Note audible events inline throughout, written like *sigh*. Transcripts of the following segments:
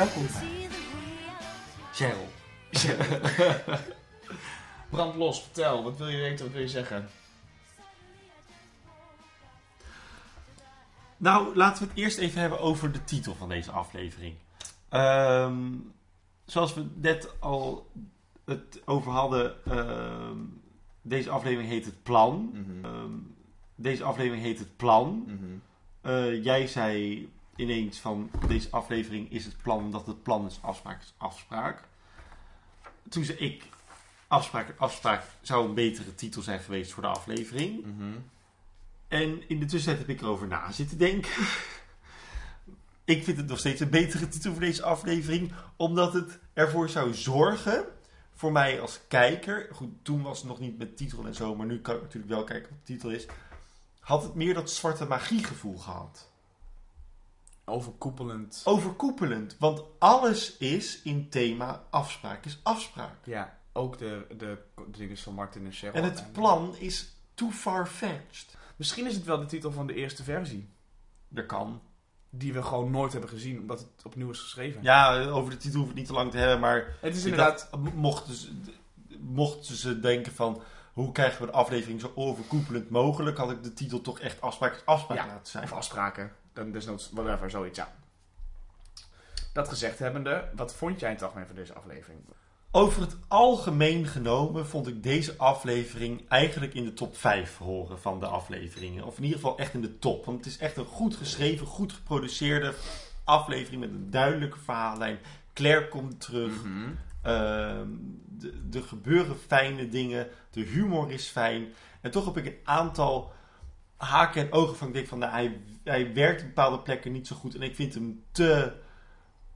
Welkom bij Cheryl. *laughs* Brand los, vertel. Wat wil je weten, wat wil je zeggen? Nou, laten we het eerst even hebben over de titel van deze aflevering. Ehm, zoals we net al het over hadden, ehm, deze aflevering heet Het Plan. Mhm. Ehm, deze aflevering heet Het Plan. Mhm. Eh, jij zei ineens van deze aflevering is het plan omdat het plan is afspraak is afspraak. Toen zei ik afspraak afspraak zou een betere titel zijn geweest voor de aflevering. Mhm. En in de tussentijd heb ik erover na zitten denken. *laughs* ik vind het nog steeds een betere titel voor deze aflevering, omdat het ervoor zou zorgen voor mij als kijker. Goed, toen was het nog niet met titel en zo, maar nu kan ik natuurlijk wel kijken wat de titel is. Had het meer dat zwarte magie gevoel gehad. Overkoepelend. Overkoepelend, want alles is in thema afspraak is afspraak. Ja, ook de, de, de dingen van Martin en Cheryl. En het plan is too far-fetched. Misschien is het wel de titel van de eerste versie. Dat kan. Die we gewoon nooit hebben gezien, omdat het opnieuw is geschreven. Ja, over de titel hoeven we het niet te lang te hebben, maar Het is Ik inderdaad... dacht, mochten, ze, mochten ze denken van... hoe krijgen we de aflevering zo overkoepelend mogelijk... had ik de titel toch echt afspraak is afspraak Ja, laten zijn. Of afspraken. Dan desnoods, whatever, zoiets, ja. Dat gezegd hebbende, wat vond jij in het algemeen van deze aflevering? Over het algemeen genomen vond ik deze aflevering... eigenlijk in de top 5 horen van de afleveringen. Of in ieder geval echt in de top. Want het is echt een goed geschreven, goed geproduceerde aflevering... met een duidelijke verhaallijn. Claire komt terug... De- er gebeuren fijne dingen. De humor is fijn. En toch heb ik een aantal haken en ogen van. Ik denk van, nou, hij, hij werkt op bepaalde plekken niet zo goed. En ik vind hem te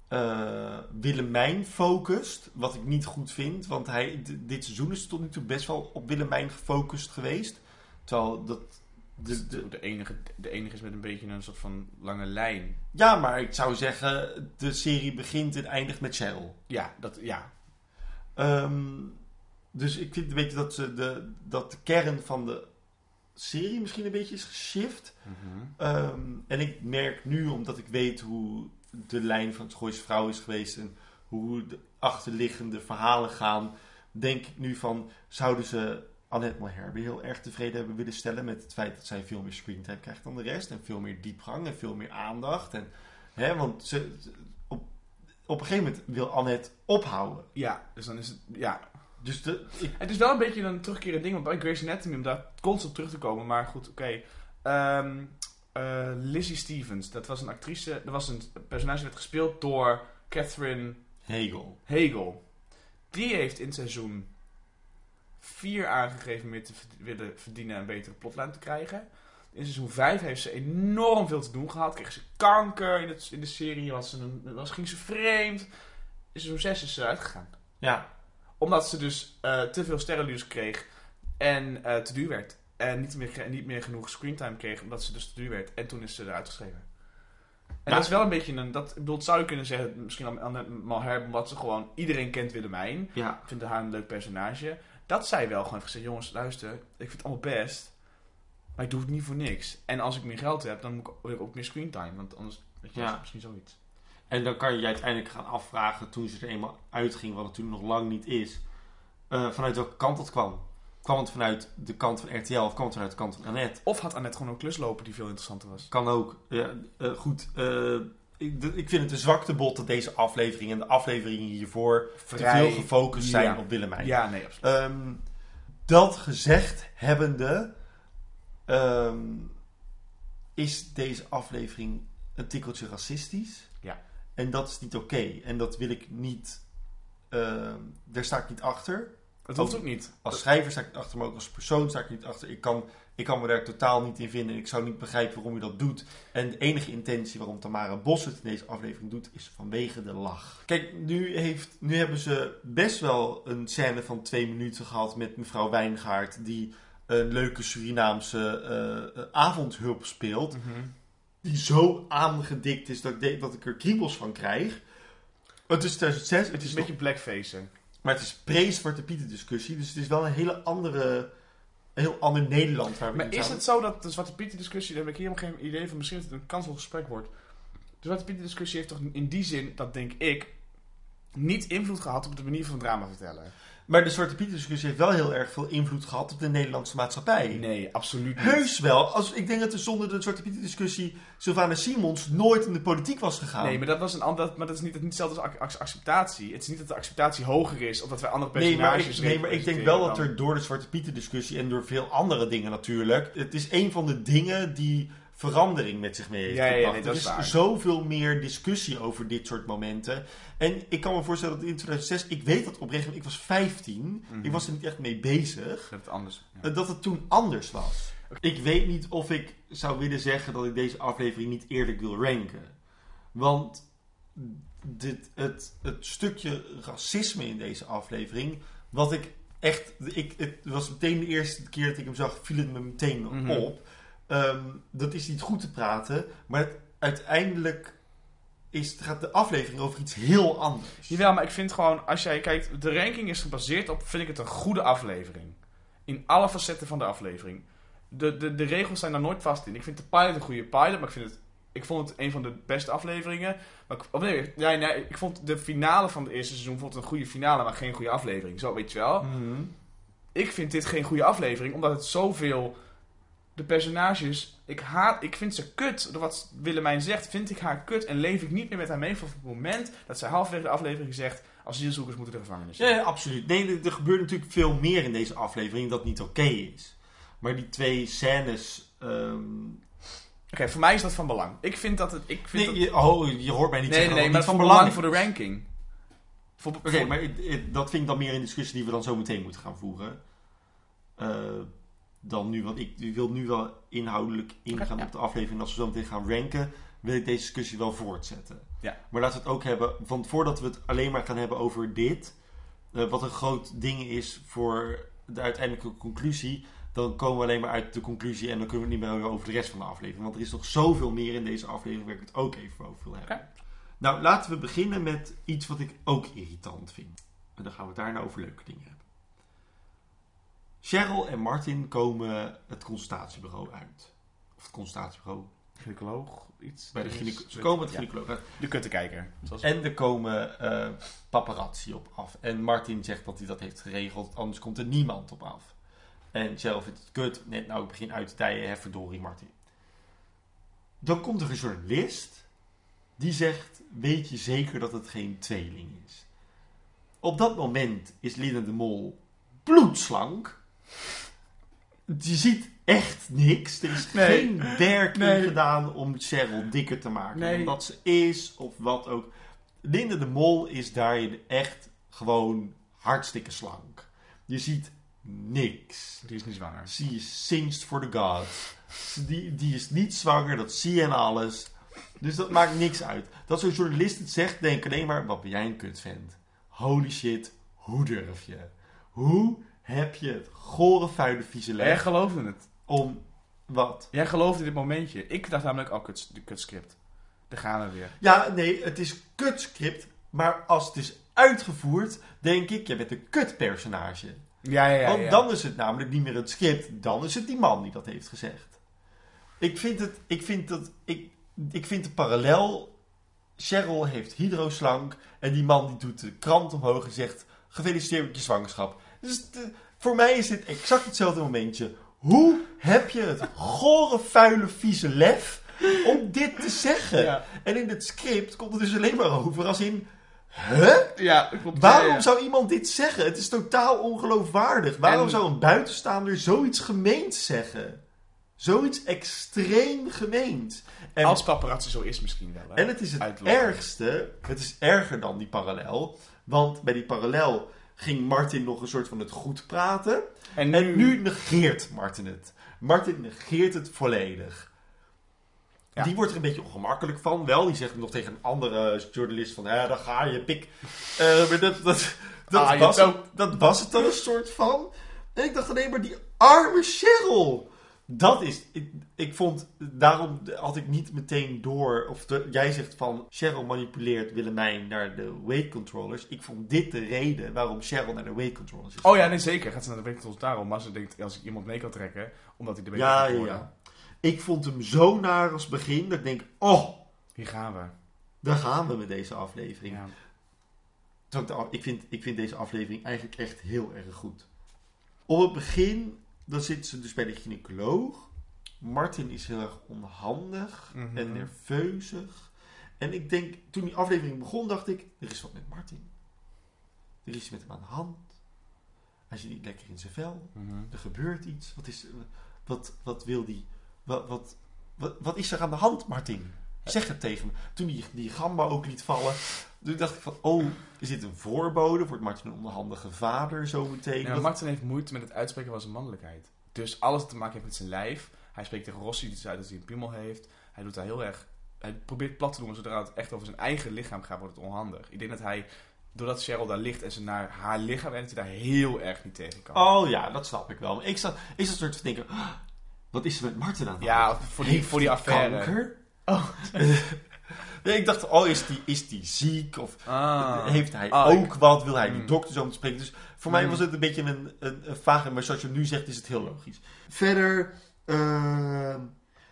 eh Willemijn focused. Wat ik niet goed vind. Want hij, dit seizoen is tot nu toe best wel op Willemijn gefocust geweest. Terwijl dat... De, de, De, enige, de enige is met een beetje een soort van lange lijn. ja, maar ik zou zeggen, de serie begint en eindigt met Cheryl. Ja, dat, ja. Ehm, dus ik vind een beetje dat, ze de, dat de kern van de serie misschien een beetje is geshift. Mhm. Ehm, en ik merk nu, omdat ik weet hoe de lijn van het Gooise Vrouw is geweest en hoe de achterliggende verhalen gaan, denk ik nu van, zouden ze Annette Malherbe heel erg tevreden hebben willen stellen met het feit dat zij veel meer screentime krijgt dan de rest en veel meer diepgang en veel meer aandacht. En, hè, want ze, op, op een gegeven moment wil Annette ophouden. Ja, dus dan is het... Ja. Dus de, ik, Het is wel een beetje een terugkerend ding, want bij Grey's Anatomy, om daar constant terug te komen, maar goed, oké. Ehm, eh, Lizzie Stevens, dat was een actrice, dat was een personage dat werd gespeeld door Catherine Hegel. Hegel. Die heeft in seizoen 4 aangegeven meer te willen verdienen en betere plotlijn te krijgen. In seizoen 5 heeft ze enorm veel te doen gehad. Kreeg ze kanker in, het, in de serie, was ze een, was, ging ze vreemd. In seizoen 6 is ze eruit gegaan. Ja, Omdat ze dus eh, te veel sterrenluurs kreeg en eh, te duur werd. En niet meer, niet meer genoeg screentime kreeg, omdat ze dus te duur werd. En toen is ze eruit geschreven. En Ja. dat is wel een beetje een... Dat, ik bedoel, zou je kunnen zeggen, misschien aan Malherbe, omdat ze gewoon... Iedereen kent Willemijn. ja. Vindt haar een leuk personage. Dat zij wel gewoon heeft gezegd, jongens, luister, ik vind het allemaal best. Maar ik doe het niet voor niks. En als ik meer geld heb, dan moet ik, wil ik ook meer screentime. Want anders, weet je, Ja. misschien zoiets. En dan kan je je uiteindelijk gaan afvragen, toen ze er eenmaal uitging, wat het toen nog lang niet is, eh, vanuit welke kant dat kwam. Kwam het vanuit de kant van RTL of kwam het vanuit de kant van Annette? Of had Annette gewoon een klus lopen die veel interessanter was. Kan ook. Ja, eh, goed, eh, ik, de- ik vind het een zwaktebod dat deze aflevering en de afleveringen hiervoor te veel gefocust zijn op Willemijn. Ja, nee, absoluut. Ehm, dat gezegd hebbende, ehm, is deze aflevering een tikkeltje racistisch. En dat is niet oké. En dat wil ik niet. ehm, daar sta ik niet achter. Het hoeft ook niet. Als schrijver sta ik niet achter, maar ook als persoon sta ik niet achter. Ik kan, ik kan me daar totaal niet in vinden. En ik zou niet begrijpen waarom je dat doet. En de enige intentie waarom Tamara Bos het in deze aflevering doet, is vanwege de lach. Kijk, nu, heeft, nu hebben ze best wel een scène van twee minuten gehad met mevrouw Wijngaard. Die een leuke Surinaamse eh, eh, avondhulp speelt. Mhm. Die zo aangedikt is dat ik, denk dat ik er kriebels van krijg. Het is 2006, het is een beetje blackface. maar het is pre-Zwarte Pieten discussie. Dus het is wel een hele andere... Een heel ander Nederland waar we Maar in is het zo dat de Zwarte Pieten discussie, daar heb ik helemaal geen idee van, misschien dat het een kansvol gesprek wordt, De Zwarte Piet discussie heeft toch in die zin, dat denk ik, niet invloed gehad op de manier van drama vertellen. Maar de Zwarte Piet discussie heeft wel heel erg veel invloed gehad op de Nederlandse maatschappij. Nee, absoluut niet. Heus wel. Als, ik denk dat er zonder de Zwarte Piet discussie Sylvana Simons nooit in de politiek was gegaan. Nee, maar dat, was een ander, maar dat is niet, dat is niet hetzelfde als ac- ac- acceptatie. Het is niet dat de acceptatie hoger is, of dat wij andere Nee, maar, personages ik, nee, maar ik denk wel dat er door de Zwarte Pieten discussie en door veel andere dingen natuurlijk. Het is een van de dingen die verandering met zich mee heeft Ja, ja, nee, er is zoveel meer discussie over dit soort momenten. En ik kan me voorstellen dat in 2006, ik weet dat oprecht, ik was 15, Mhm. ik was er niet echt mee bezig. Dat het anders. ja. eh, dat het toen anders was. Ik weet niet of ik zou willen zeggen dat ik deze aflevering niet eerlijk wil ranken. Want dit, het, het stukje racisme in deze aflevering, wat ik echt, ik, het was meteen de eerste keer dat ik hem zag, viel het me meteen Mhm. op. Ehm, dat is niet goed te praten, maar het- uiteindelijk is, gaat de aflevering over iets heel anders. Jawel, maar ik vind gewoon, als jij kijkt, de ranking is gebaseerd op, vind ik het een goede aflevering. In alle facetten van de aflevering. De, de, de regels zijn daar nooit vast in. Ik vind de pilot een goede pilot, maar ik, vind het, ik vond het een van de beste afleveringen. Maar ik, of nee, nee, nee, ik vond de finale van het eerste seizoen vond een goede finale, maar geen goede aflevering. Zo, weet je wel. Mhm. Ik vind dit geen goede aflevering, omdat het zoveel... De personages, ik haat, ik vind ze kut. Door wat Willemijn zegt, vind ik haar kut en leef ik niet meer met haar mee. Vanaf het moment dat zij halverwege de aflevering zegt, asielzoekers moeten de gevangenis in. Ja, ja, absoluut. Nee, er, gebeurt natuurlijk veel meer in deze aflevering dat niet oké is. Maar die twee scènes. ehm, Oké, voor mij is dat van belang. Ik vind dat het. Ik vind Nee, je, oh, je hoort mij niet nee, zeggen nee, nee, dat maar van belang voor de ranking. Oké, maar dat vind ik dan meer een discussie die we dan zo meteen moeten gaan voeren. Eh, dan nu, want ik wil nu wel inhoudelijk ingaan ja. op de aflevering. En als we zo meteen gaan ranken, wil ik deze discussie wel voortzetten. Ja. Maar laten we het ook hebben, want voordat we het alleen maar gaan hebben over dit, eh, wat een groot ding is voor de uiteindelijke conclusie, dan komen we alleen maar uit de conclusie en dan kunnen we het niet meer over de rest van de aflevering. Want er is nog zoveel meer in deze aflevering waar ik het ook even over wil hebben. Nou, laten we beginnen met iets wat ik ook irritant vind. En dan gaan we het daarna over leuke dingen hebben. Cheryl en Martin komen het consultatiebureau uit. Of het consultatiebureau. gynaecoloog, iets. Bij de gynaecoloog. Ze komen het gynaecoloog uit. De kuttekijker. Zoals En er komen eh, paparazzi op af. En Martin zegt dat hij dat heeft geregeld, anders komt er niemand op af. En Cheryl vindt het kut. Net nou, ik begin uit te dijen, hè, verdorie Martin. Dan komt er een journalist die zegt, weet je zeker dat het geen tweeling is? Op dat moment is Linda de Mol bloedslank. Je ziet echt niks. Er is Nee. geen werk in gedaan om Cheryl dikker te maken. Nee. Omdat ze is of wat ook. Linda de Mol is daarin echt gewoon hartstikke slank. Je ziet niks. Die is niet zwanger. She is singed for the gods. Die, die is niet zwanger, dat zie je en alles. Dus dat maakt niks uit. Dat zo'n journalist het zegt, denk ik alleen maar, wat ben jij een kutvent. Holy shit, hoe durf je? Hoe heb je het gore, vuile, vieze Jij leg geloofde het. om wat? Jij geloofde dit momentje. Ik dacht namelijk, oh, kut, de kutscript. Daar gaan we weer. Ja, nee, het is kutscript, maar als het is uitgevoerd, denk ik, je bent een kutpersonage. Ja, ja, ja. Want ja. dan is het namelijk niet meer het script, dan is het die man die dat heeft gezegd. Ik vind het, ik vind dat, ik, ik vind de parallel. Cheryl heeft hydroslank en die man die doet de krant omhoog en zegt: gefeliciteerd met je zwangerschap. Dus de- voor mij is dit exact hetzelfde momentje. Hoe heb je het gore, vuile, vieze lef om dit te zeggen? Ja, En in het script komt het dus alleen maar over als in. Huh? ja klopt. Waarom Ja, ja. zou iemand dit zeggen? Het is totaal ongeloofwaardig. Waarom En- zou een buitenstaander zoiets gemeens zeggen? Zoiets extreem gemeens. En, Als paparazzi zo is misschien wel. Hè? en het is het ergste, het is erger dan die parallel. Want bij die parallel ging Martin nog een soort van het goed praten. En nu, En nu negeert Martin het. Martin negeert het volledig. Ja. Die wordt er een beetje ongemakkelijk van. Wel, die zegt nog tegen een andere journalist van... Ja, dan ga je, pik. Eh, maar dat, dat, dat, Ah, was, dat was het dan een soort van. En ik dacht alleen maar, die arme Cheryl. Dat is... Ik, ik vond... Daarom had ik niet meteen door... Of de- jij zegt van... Cheryl manipuleert Willemijn naar de weight controllers. Ik vond dit de reden waarom Cheryl naar de weight controllers is. Oh ja, nee zeker. Gaat ze naar de weekend daarom. Maar ze denkt, als ik iemand mee kan trekken, omdat hij de week Ja, ja, ja. Ik vond hem zo naar als begin dat ik denk, oh, Hier gaan we. daar gaan we met deze aflevering. Ja. Ik, vind, ik vind deze aflevering eigenlijk echt heel erg goed. Op het begin, dan zit ze dus bij de gynaecoloog. Martin is heel erg onhandig Mhm. en nerveuzig. En ik denk, toen die aflevering begon, dacht ik, er is wat met Martin. Er is iets met hem aan de hand. Hij zit niet lekker in zijn vel. Mhm. Er gebeurt iets. Wat, is, wat, wat wil die? Wat, wat, wat, wat is er aan de hand, Martin? Zeg het tegen me. Toen die, die gamba ook liet vallen, toen dacht ik van, oh, is dit een voorbode? Wordt Martin een onderhandige vader zometeen? Ja, maar Dat- Martin heeft moeite met het uitspreken van zijn mannelijkheid. Dus alles wat te maken heeft met zijn lijf. Hij spreekt tegen Rossi iets uit dat hij een piemel heeft. Hij doet daar heel erg... Hij probeert plat te doen, maar zodra het echt over zijn eigen lichaam gaat, wordt het onhandig. Ik denk dat hij, doordat Cheryl daar ligt en ze naar haar lichaam en dat hij daar heel erg niet tegen kan. Oh ja, dat snap ik wel. Maar ik zat, ik zat soort te denken, "Ah, wat is er met Martin aan de ja, hand? voor die, Heeft voor die affaire. Kanker? Oh. *laughs* nee, ik dacht, oh, is die, is die ziek? Of Ah. heeft hij Ah, ook wat? Wil hij die Mm. dokter zo moeten spreken? Dus voor mij Mm. was het een beetje een, een, een vage, maar zoals je nu zegt, is het heel logisch. Verder, ehm,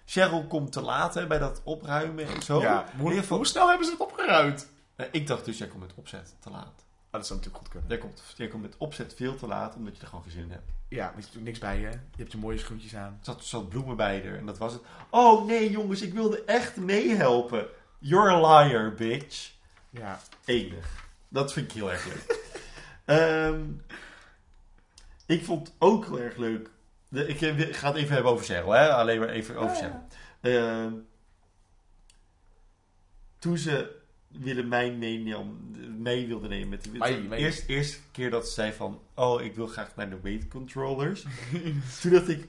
Cheryl komt te laat hè, bij dat opruimen en zo. Ja, hoe, hoe snel hebben ze het opgeruimd? Eh, ik dacht dus, jij komt met opzet te laat. Oh, dat zou natuurlijk goed kunnen. Jij komt, jij komt met opzet veel te laat, omdat je er gewoon geen zin in hebt. Ja, maar je hebt natuurlijk niks bij je. Je hebt je mooie schoentjes aan. Er zat zo bloemen bij er en dat was het. Oh nee jongens, ik wilde echt meehelpen. You're a liar, bitch. Ja. Enig. Dat vind ik heel erg leuk. *laughs* Ehm, ik vond ook heel erg leuk. De, ik, eh, ga het even hebben over Cheryl, hè? Alleen maar even over Cheryl. Ehm, toen ze Willemijn meenam, mee wilde nemen met Mee, mee. Eerst, eerste keer dat ze zei van, oh, ik wil graag naar de weight controllers. *laughs* toen dacht ik,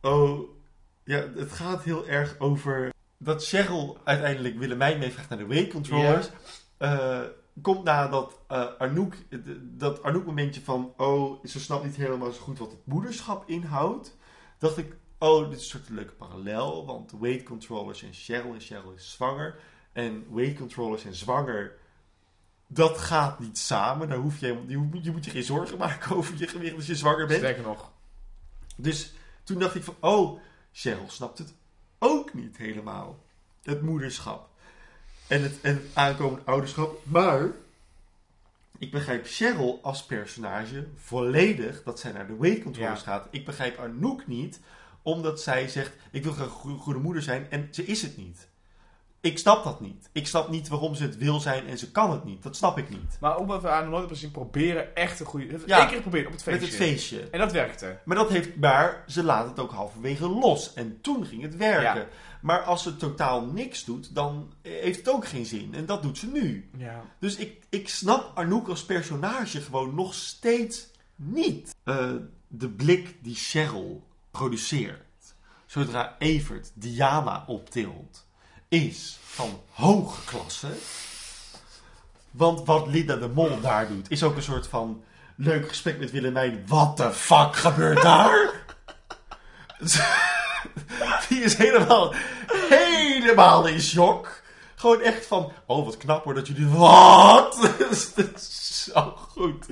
oh, ja, het gaat heel erg over dat Cheryl uiteindelijk Willemijn meevraagt naar de weight controllers. Eh, komt na dat eh, Arnoek, eh, dat Arnoek momentje van, oh, ze snapt niet helemaal zo goed wat het moederschap inhoudt. Dacht ik, oh, dit is een soort leuke parallel, want de weight controllers en Cheryl en Cheryl is zwanger. En weight controllers en zwanger, dat gaat niet samen. Daar hoef je, je, moet- je moet je geen zorgen maken *laughs* over je gewicht als je zwanger bent. Sterker nog. Dus toen dacht ik van, oh, Cheryl snapt het ook niet helemaal. Het moederschap. En het, en het aankomend ouderschap. Maar ik begrijp Cheryl als personage volledig dat zij naar de weight controllers Ja. gaat. Ik begrijp Anouk niet, omdat zij zegt, ik wil graag een goe- goede moeder zijn. En ze is het niet. Ik snap dat niet. Ik snap niet waarom ze het wil zijn en ze kan het niet. Dat snap ik niet. Maar om even aan nooit zien, proberen echt een goede... Ja. Eén keer geprobeerd op het feestje. Met het feestje. En dat werkte. Maar dat heeft, maar ze laat het ook halverwege los. En toen ging het werken. Ja. Maar als ze totaal niks doet, dan heeft het ook geen zin. En dat doet ze nu. Ja. Dus ik, ik snap Arnoek als personage gewoon nog steeds niet. Eh, de blik die Cheryl produceert, zodra Evert Diana optilt, is van hoge klasse. Want wat Linda de Mol daar doet, is ook een soort van leuk gesprek met Willemijn. Wat de fuck gebeurt daar? *laughs* Die is helemaal, helemaal in shock. Gewoon echt van, oh wat knap hoor dat jullie, wat? *laughs* Dat is- zo goed.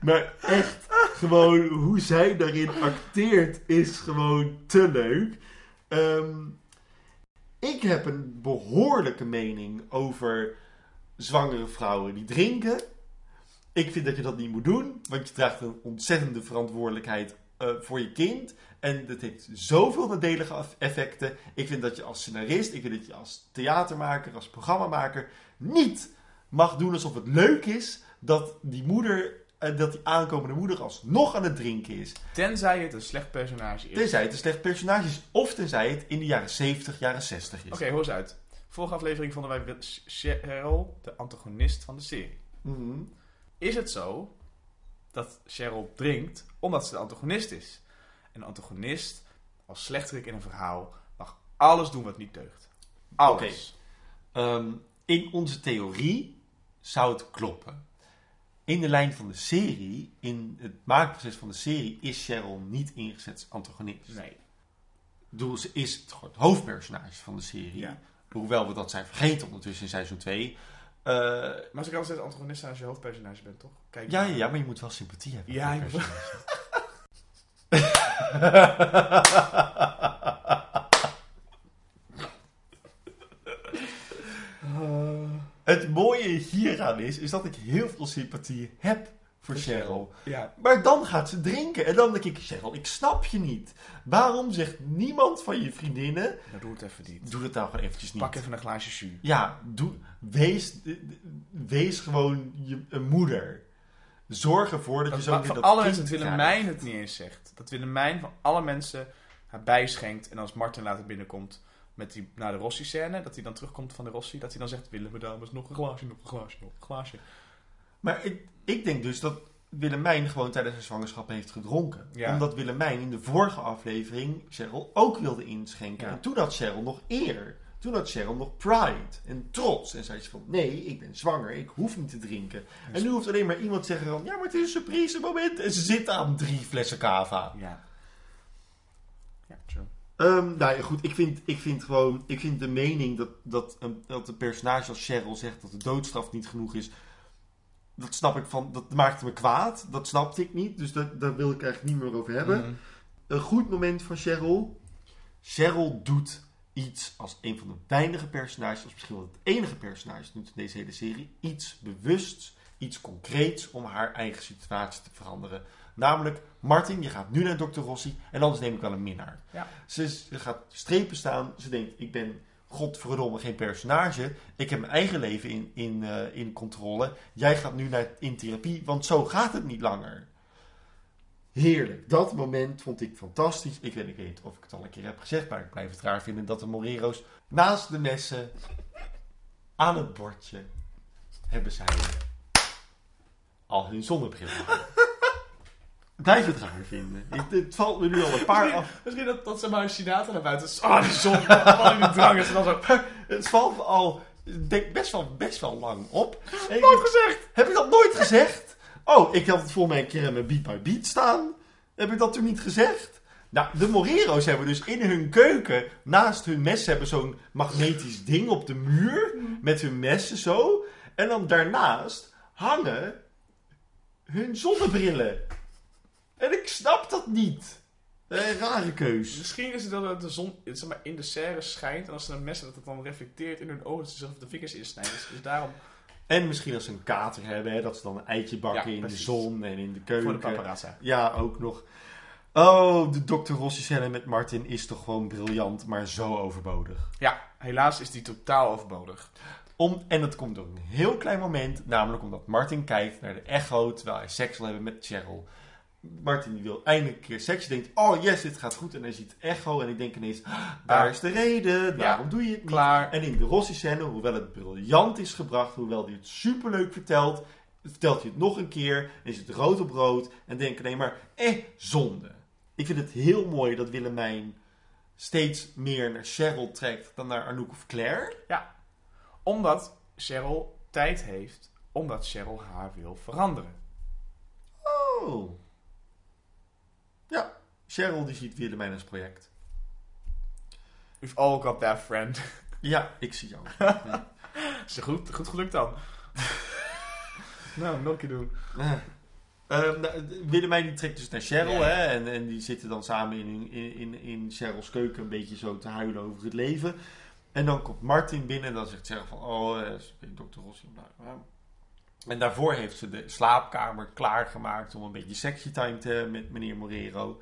Maar echt, gewoon hoe zij daarin acteert is gewoon te leuk. Ehm, ik heb een behoorlijke mening over zwangere vrouwen die drinken. Ik vind dat je dat niet moet doen, want je draagt een ontzettende verantwoordelijkheid eh, voor je kind. En dat heeft zoveel nadelige eff- effecten. Ik vind dat je als scenarist, ik vind dat je als theatermaker, als programmamaker niet mag doen alsof het leuk is dat die moeder, eh, dat die aankomende moeder alsnog aan het drinken is. Tenzij het een slecht personage is. Tenzij het een slecht personage is, of tenzij het in de jaren 70, jaren 60 is. Oké, hoor eens uit. Vorige aflevering vonden wij Cheryl de antagonist van de serie. Mhm. Is het zo dat Cheryl drinkt omdat ze de antagonist is? En de antagonist, als slechterik in een verhaal, mag alles doen wat niet deugt. Alles. Ehm, in onze theorie zou het kloppen. In de lijn van de serie, in het maakproces van de serie, is Cheryl niet ingezet als antagonist. Nee. Ik bedoel, ze is het, hoofdpersonage van de serie. Ja. Hoewel we dat zijn vergeten ondertussen in seizoen 2. Eh, Maar ze kan steeds antagonist zijn als je hoofdpersonage bent, toch? Kijk ja, ja, ja, maar je moet wel sympathie hebben. Ja, voor *laughs* *laughs* het personage. hieraan is, is dat ik heel veel sympathie heb voor Cheryl. Ja. Maar dan gaat ze drinken. En dan denk ik, Cheryl, ik snap je niet. Waarom zegt niemand van je vriendinnen... Nou, doe het even niet. Doe het nou gewoon eventjes niet. Pak even een glaasje jus. Ja, doe, wees, wees gewoon je, een moeder. Zorg ervoor dat je Dat, zo weer van dat alle mensen dat krijgt. Willemijn het niet eens zegt. Dat Willemijn van alle mensen haar bijschenkt. En als Martin later binnenkomt met die, naar de Rossi-scène, dat hij dan terugkomt van de Rossi, dat hij dan zegt, Willem, dames, nog een glaasje, nog een glaasje, nog een glaasje. Maar ik, ik denk dus dat Willemijn gewoon tijdens haar zwangerschap heeft gedronken. Ja. Omdat Willemijn in de vorige aflevering Cheryl ook wilde inschenken. Ja. En toen had Cheryl nog eer. Toen had Cheryl nog pride en trots. En zei ze van, nee, ik ben zwanger, ik hoef niet te drinken. En nu hoeft alleen maar iemand te zeggen van, ja, maar het is een surprise moment. En ze zit aan drie flessen cava. Ja. Ja, true. Ehm, nou ja, goed, ik vind, ik vind gewoon, ik vind de mening dat, dat, een, dat een personage als Cheryl zegt dat de doodstraf niet genoeg is, dat snap ik van, dat maakte me kwaad. Dat snapte ik niet, dus dat, daar wil ik eigenlijk niet meer over hebben. Mhm. Een goed moment van Cheryl. Cheryl doet iets als een van de weinige personages, of misschien wel het enige personage doet in deze hele serie, iets bewusts, iets concreets om haar eigen situatie te veranderen. Namelijk, Martin, je gaat nu naar Dr. Rossi en anders neem ik wel een minnaar. Ja. Ze, ze gaat strepen staan, ze denkt, ik ben godverdomme geen personage, ik heb mijn eigen leven in, in, eh, in controle, jij gaat nu naar, in therapie, want zo gaat het niet langer. Heerlijk. Dat moment vond ik fantastisch. Ik weet, ik weet niet of ik het al een keer heb gezegd, maar ik blijf het raar vinden dat de Morero's naast de messen aan het bordje hebben zij al hun zonnebril. Blijf het raar vinden. Het, het valt me nu al een paar Misschien, af. misschien dat, dat ze maar een Sinatra naar buiten is. Die zon, in de drang. En dan zo, Het valt me al ik denk best wel, best wel lang op. En ik heb, gezegd? heb ik dat nooit gezegd? Oh, ik had het voor mij een keer in mijn Beat by Beat staan. Heb ik dat toen niet gezegd? Nou, de Morero's hebben dus in hun keuken, naast hun mes, hebben zo'n magnetisch ding op de muur. Met hun messen zo. En dan daarnaast hangen hun zonnebrillen. En ik snap dat niet. Een rare keus. Misschien is het dat de zon zeg maar, in de serre schijnt. En als ze een mes dat het dan reflecteert in hun ogen. Dat ze zichzelf de vingers insnijden. Dus, daarom En misschien als ze een kater hebben, hè, dat ze dan een eitje bakken Ja, in de zon en in de keuken. voor de paparazzi. Ja, ook nog. Oh, de Dr. Rossi scène met Martin is toch gewoon briljant, maar zo overbodig. Ja, helaas is die totaal overbodig. Om, en dat komt door een heel klein moment, namelijk omdat Martin kijkt naar de echo terwijl hij seks wil hebben met Cheryl. Martin die wil eindelijk een keer seks. Je denkt, oh yes, dit gaat goed. En hij ziet echo en ik denk ineens, ah, daar Ja. is de reden. Waarom doe je het niet? Klaar. En in de Rossi-scène, hoewel het briljant is gebracht, hoewel hij het superleuk vertelt, vertelt hij het nog een keer, en is het rood op rood, en denk alleen maar, eh, zonde. Ik vind het heel mooi dat Willemijn steeds meer naar Cheryl trekt dan naar Anouk of Claire. Omdat Cheryl tijd heeft. Omdat Cheryl haar wil veranderen. Oh. Ja, Cheryl die ziet Willemijn als project. We've all got that friend. Ja, ik zie jou. *laughs* Is goed, goed gelukt dan? *laughs* nou, nog een keer doen. Eh. Ehm, nou, Willemijn die trekt dus naar Cheryl Ja. hè, en, en die zitten dan samen in, in, in, in Cheryl's keuken een beetje zo te huilen over het leven. En dan komt Martin binnen en dan zegt Cheryl van, oh, eh, dokter Rossi. En daarvoor heeft ze de slaapkamer klaargemaakt om een beetje sexy time te hebben met meneer Morero.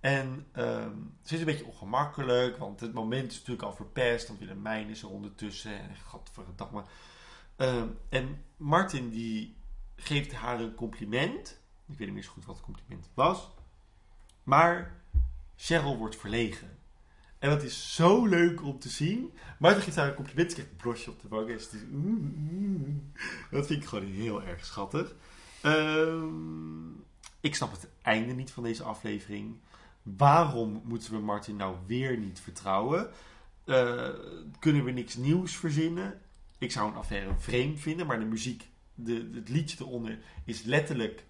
En ehm, ze is een beetje ongemakkelijk, want het moment is natuurlijk al verpest, want Willemijn is er ondertussen. En godverdamme. Ehm en Martin die geeft haar een compliment. Ik weet niet zo goed wat het compliment was. Maar Cheryl wordt verlegen. En dat is zo leuk om te zien. Martin geeft haar een compliment. Krijgt een blosje op de wang. En. Dat vind ik gewoon heel erg schattig. Ehm, ik snap het einde niet van deze aflevering. Waarom moeten we Martin nou weer niet vertrouwen? Eh, kunnen we niks nieuws verzinnen? Ik zou een affaire vreemd vinden, maar de muziek, de, het liedje eronder is letterlijk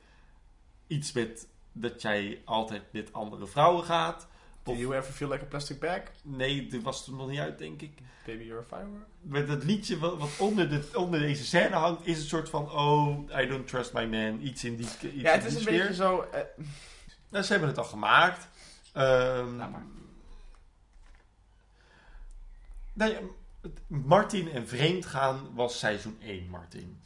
iets met dat jij altijd met andere vrouwen gaat. Do you ever feel like a plastic bag? Nee, dit was er nog niet uit, denk ik. Baby, you're a firework. Met het liedje wat, wat onder, de, onder deze scène hangt, is een soort van: Oh, I don't trust my man. Iets in die. Iets Ja, het is een sfeer. beetje zo... eh, Nou, ze hebben het al gemaakt. Ehm, Laat maar. nou ja, Martin en vreemd gaan was seizoen 1, Martin.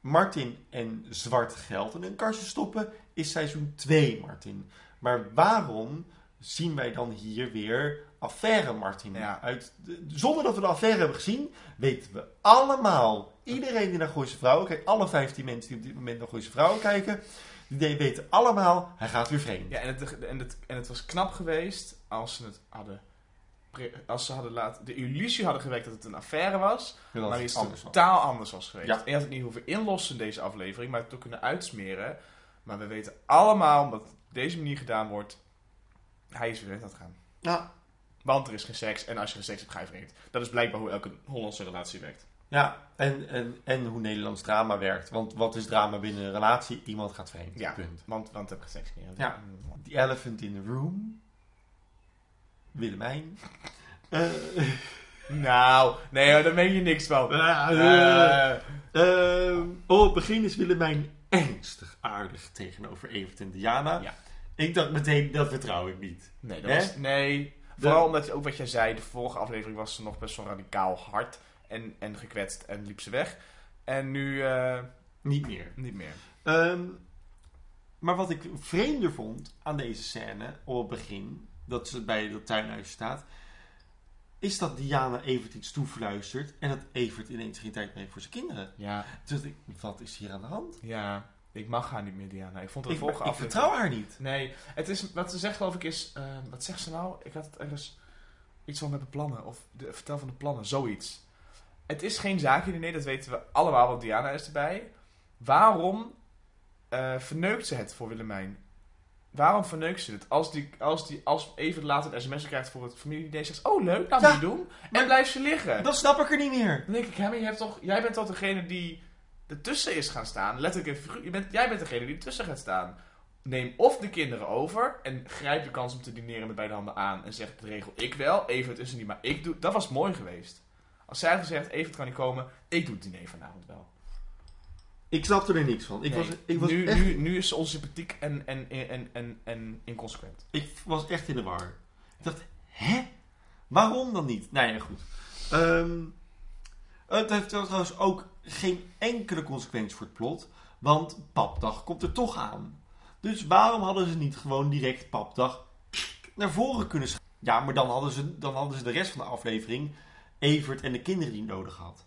Martin en zwart geld in een kastje stoppen, is seizoen 2 Martin. Maar waarom zien wij dan hier weer affaire Martin? Ja. Uit, de- zonder dat we de affaire hebben gezien, weten we allemaal, iedereen die naar Gooise Vrouwen kijkt, alle 15 mensen die op dit moment naar Gooise Vrouwen kijken, die weten allemaal, hij gaat weer vreemd. Ja, en het, en, het, en het was knap geweest als ze het hadden. Als ze hadden laten, de illusie hadden gewekt dat het een affaire was, maar is iets anders was. totaal anders was geweest. Ja. En je had het niet hoeven inlossen in deze aflevering, maar het ook kunnen uitsmeren. Maar we weten allemaal, omdat het op deze manier gedaan wordt, hij is weer het gaan. Ja, Want er is geen seks, en als je geen seks hebt, ga je vreemd. Dat is blijkbaar hoe elke Hollandse relatie werkt. Ja, en, en, en hoe Nederlands drama werkt. Want wat is drama binnen een relatie? Iemand gaat vreemd. Ja. Punt. Want, want heb je geen seks meer. Ja. The elephant in the room. Willemijn. *laughs* Eh, Nou, nee, hoor, daar meen je niks van. Eh, eh, oh, het begin is Willemijn ernstig aardig tegenover Evert en Diana. Ja. Ik dacht meteen, dat vertrouw ik niet. nee, dat Hè? was, nee. Vooral omdat, ook wat jij zei, de vorige aflevering was ze nog best wel radicaal hard en, en gekwetst en liep ze weg. En nu eh, Niet meer. niet meer. Ehm, maar wat ik vreemder vond aan deze scène op het begin, dat ze bij dat tuinhuis staat, is dat Diana Evert iets toefluistert en dat Evert ineens geen tijd meer heeft voor zijn kinderen. Ja, Dus ik, wat is hier aan de hand? ja, ik mag haar niet meer, Diana. Ik vond de Ik, vorige ik aflevering... vertrouw haar niet. Nee, het is, wat ze zegt geloof ik is... eh, wat zegt ze nou? Ik had het ergens... Iets van met de plannen. Of de, vertel van de plannen. Zoiets. Het is geen zaakje, nee, dat weten we allemaal, want Diana is erbij. Waarom eh, verneukt ze het voor Willemijn? Waarom verneukt ze het? Als, die, als, die, als even later een sms krijgt voor het familie zegt oh leuk, laat Ja, me doen. En blijft ze liggen. Dat snap ik er niet meer. Dan denk ik, hè, maar je hebt toch, jij bent toch degene die ertussen is gaan staan. Letterlijk, en figuur- je bent, jij bent degene die ertussen gaat staan. Neem of de kinderen over en grijp de kans om te dineren met beide handen aan. En zeg, de regel ik wel, Evert is er niet, maar ik doe... Dat was mooi geweest. Als zij had gezegd, Evert kan niet komen, ik doe het diner vanavond wel. Ik snapte er niks van. Ik, Nee, was, ik, was, nu, echt, nu, nu is ze onsympathiek en, en, en, en, en inconsequent. ik was echt in de war. Ik dacht, hè? Waarom dan niet? Nou ja, goed. Ehm, het heeft trouwens ook geen enkele consequentie voor het plot. Want papdag komt er toch aan. Dus waarom hadden ze niet gewoon direct papdag naar voren kunnen schrijven? Ja, maar dan hadden, ze, dan hadden ze de rest van de aflevering Evert en de kinderen die nodig had.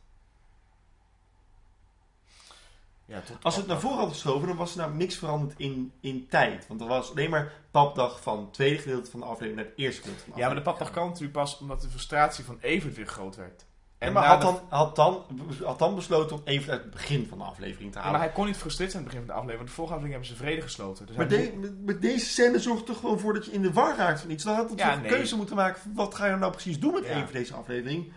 Ja, tot Als ze het naar voren hadden geschoven, dan was er nou niks veranderd in, in tijd. Want er was alleen maar papdag van het tweede gedeelte van de aflevering naar het eerste gedeelte van de Ja, maar de papdag kan natuurlijk pas omdat de frustratie van Evert weer groot werd. En maar had dan, had, dan, had dan besloten om even uit het begin van de aflevering te Ja, halen. maar hij kon niet frustreerd zijn aan het begin van de aflevering. Want de vorige aflevering hebben ze vrede gesloten. Dus Maar, hij de- met- met deze scène zorgt er gewoon voor dat je in de war raakt van iets. Dan had Ja, toch een nee. keuze moeten maken. van Wat ga je nou precies doen met Ja. even deze aflevering?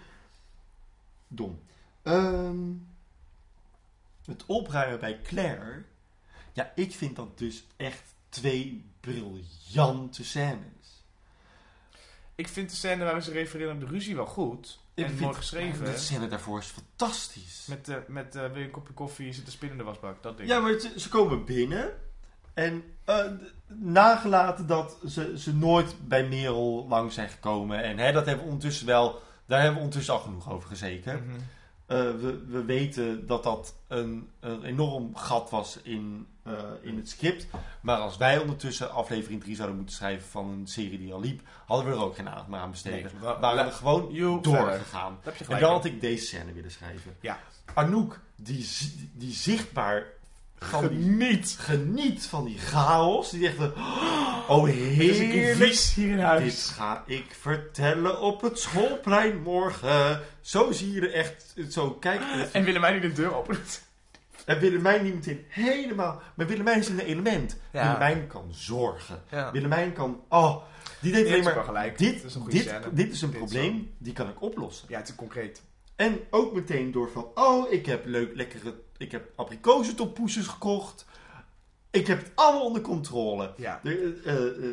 Dom. Ehm, het opruimen bij Claire. Ja, ik vind dat dus echt twee briljante scènes. Ik vind de scène waarin ze refereren aan de ruzie wel goed. Ik en mooi geschreven. De scène daarvoor is fantastisch. Met, de, met eh, wil je een kopje koffie, zit een spin in de wasbak. Dat ding. Ja, maar ze, ze komen binnen. En eh, d- nagelaten dat ze, ze nooit bij Merel lang zijn gekomen. En hè, dat hebben we ondertussen wel. Daar hebben we ondertussen al genoeg over gezeken. Mhm. Eh, we, we weten dat dat een, een enorm gat was in, eh, in het script. Maar als wij ondertussen aflevering 3 zouden moeten schrijven van een serie die al liep, hadden we er ook geen aandacht meer aan besteed. Nee, We wa- waren er gewoon doorgegaan. En dan had ik deze scène willen schrijven. Ja. Anouk, die, die zichtbaar van die, Geniet. geniet van die chaos. Die echt, oh is keer heerlijk. vies hier in Dit huis. ga ik vertellen op het schoolplein morgen. Zo zie je er echt zo kijken. En Willemijn die de deur opent. En Willemijn niet meteen helemaal... Maar Willemijn is in een element. Ja. Willemijn kan zorgen. Ja. Willemijn kan... Oh, die denkt Die alleen maar... gelijk. Dit, is een dit, scène. dit is een Dit probleem, die kan ik oplossen. Ja, het is concreet. En ook meteen door van, oh, ik heb leuk, lekkere, ik heb abrikozentompoesjes gekocht. Ik heb het allemaal onder controle. Ja. Er, eh, eh,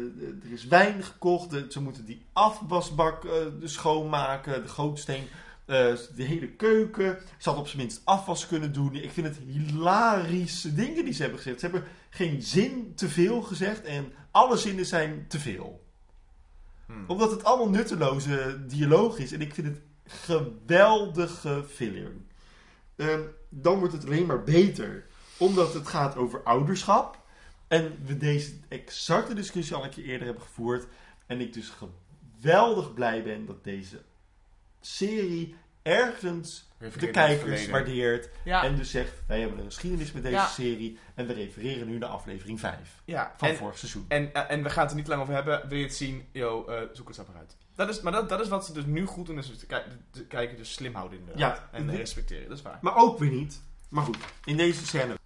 er is wijn gekocht, ze moeten die afwasbak eh, schoonmaken, de gootsteen, eh, de hele keuken. Ze had op zijn minst afwas kunnen doen. Ik vind het hilarische dingen die ze hebben gezegd. Ze hebben geen zin te veel gezegd en alle zinnen zijn te veel Hm. omdat het allemaal nutteloze dialoog is. En ik vind het geweldige filler. Ehm, dan wordt het alleen maar beter. Omdat het gaat over ouderschap. En we deze exacte discussie al een keer eerder hebben gevoerd. En ik dus geweldig blij ben dat deze serie ergens de kijkers waardeert. Ja, En dus zegt, wij hebben een geschiedenis met deze Ja. serie. En we refereren nu naar aflevering 5 ja. van En, vorig seizoen. en, eh, en we gaan het er niet lang over hebben. Wil je het zien? Yo, eh, zoek het maar uit. Dat is, maar dat, dat is wat ze dus nu goed doen. Is kijk- de kijker dus slim houden in de Ja, En respecteren. Dat is waar. Maar ook weer niet. Maar goed, in deze scène.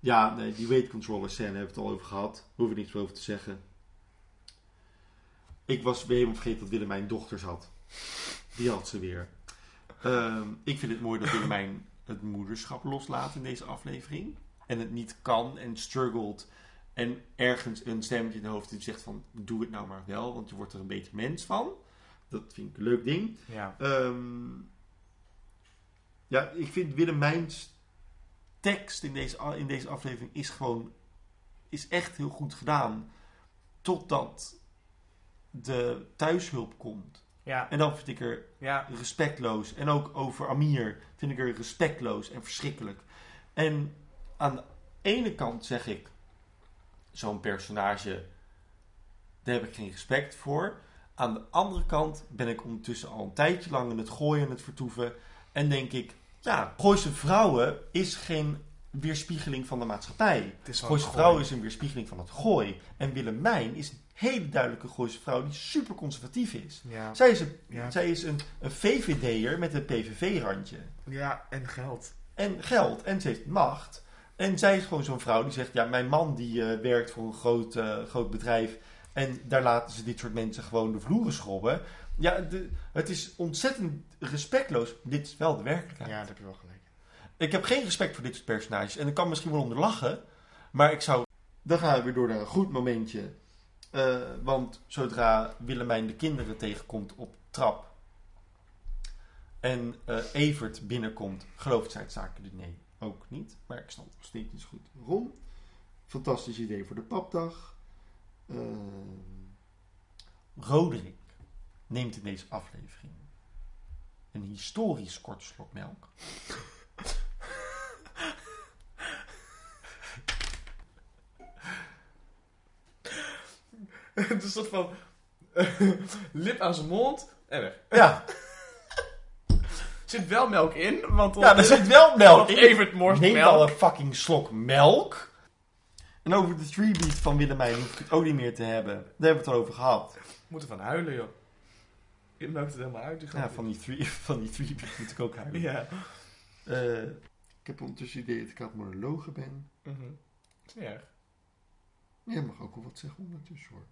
Ja, nee, die weight controller scène hebben we het al over gehad. Hoef ik niks meer over te zeggen. Ik was weer helemaal vergeten dat Willemijn dochters had. Die had ze weer. Ehm, ik vind het mooi dat Willemijn het moederschap loslaat in deze aflevering. En het niet kan en struggelt. En ergens een stemmetje in de hoofd die zegt van... Doe het nou maar wel, want je wordt er een beter mens van. Dat vind ik een leuk ding. Ja. Ehm, ja, ik vind Willemijns tekst in deze, in deze aflevering is gewoon is echt heel goed gedaan. Totdat de thuishulp komt. Ja. En dan vind ik er Ja. respectloos. En ook over Amir vind ik er respectloos en verschrikkelijk. En aan de ene kant zeg ik, zo'n personage, daar heb ik geen respect voor. Aan de andere kant ben ik ondertussen al een tijdje lang in het gooien en het vertoeven. En denk ik, ja, Gooise vrouwen is geen weerspiegeling van de maatschappij. Gooise een vrouw is een weerspiegeling van het gooi. En Willemijn is een hele duidelijke Gooise vrouw die super conservatief is. Ja. Zij is een, Ja. zij is een, een VVD'er met een PVV-randje. ja, en geld. En geld. En ze heeft macht. En zij is gewoon zo'n vrouw die zegt... Ja, mijn man die eh, werkt voor een groot, eh, groot bedrijf... En daar laten ze dit soort mensen gewoon de vloeren schrobben. Ja, de, het is ontzettend respectloos. Dit is wel de werkelijkheid. Ja, dat heb je wel gelijk. Ik heb geen respect voor dit soort personages. En ik kan misschien wel onder lachen. Maar ik zou... Dan gaan we weer door naar een goed momentje. Eh, want zodra Willemijn de kinderen tegenkomt op trap... En eh, Evert binnenkomt, gelooft zij het zaken nee, ook niet. Maar ik snap nog steeds goed waarom. Fantastisch idee voor de papdag. Ehm Roderick neemt in deze aflevering een historisch kort slok melk. *laughs* Het is een soort van *laughs* lip aan zijn mond en weg. Ja, Er *laughs* zit wel melk in, want ja er zit wel melk in. Evert morst Neem melk. al een fucking slok melk. En over de three-beat van Willemijn hoef ik het ook niet meer te hebben. Daar hebben we het al over gehad. Moet ervan huilen, joh. Je melkt het helemaal uit. Ja, van die three, van die moet ik ook huilen. Ja. Eh, ik heb ondertussen het idee dat ik aan het monologen ben. Mhm. Is niet erg. Jij mag ook wel wat zeggen ondertussen hoor.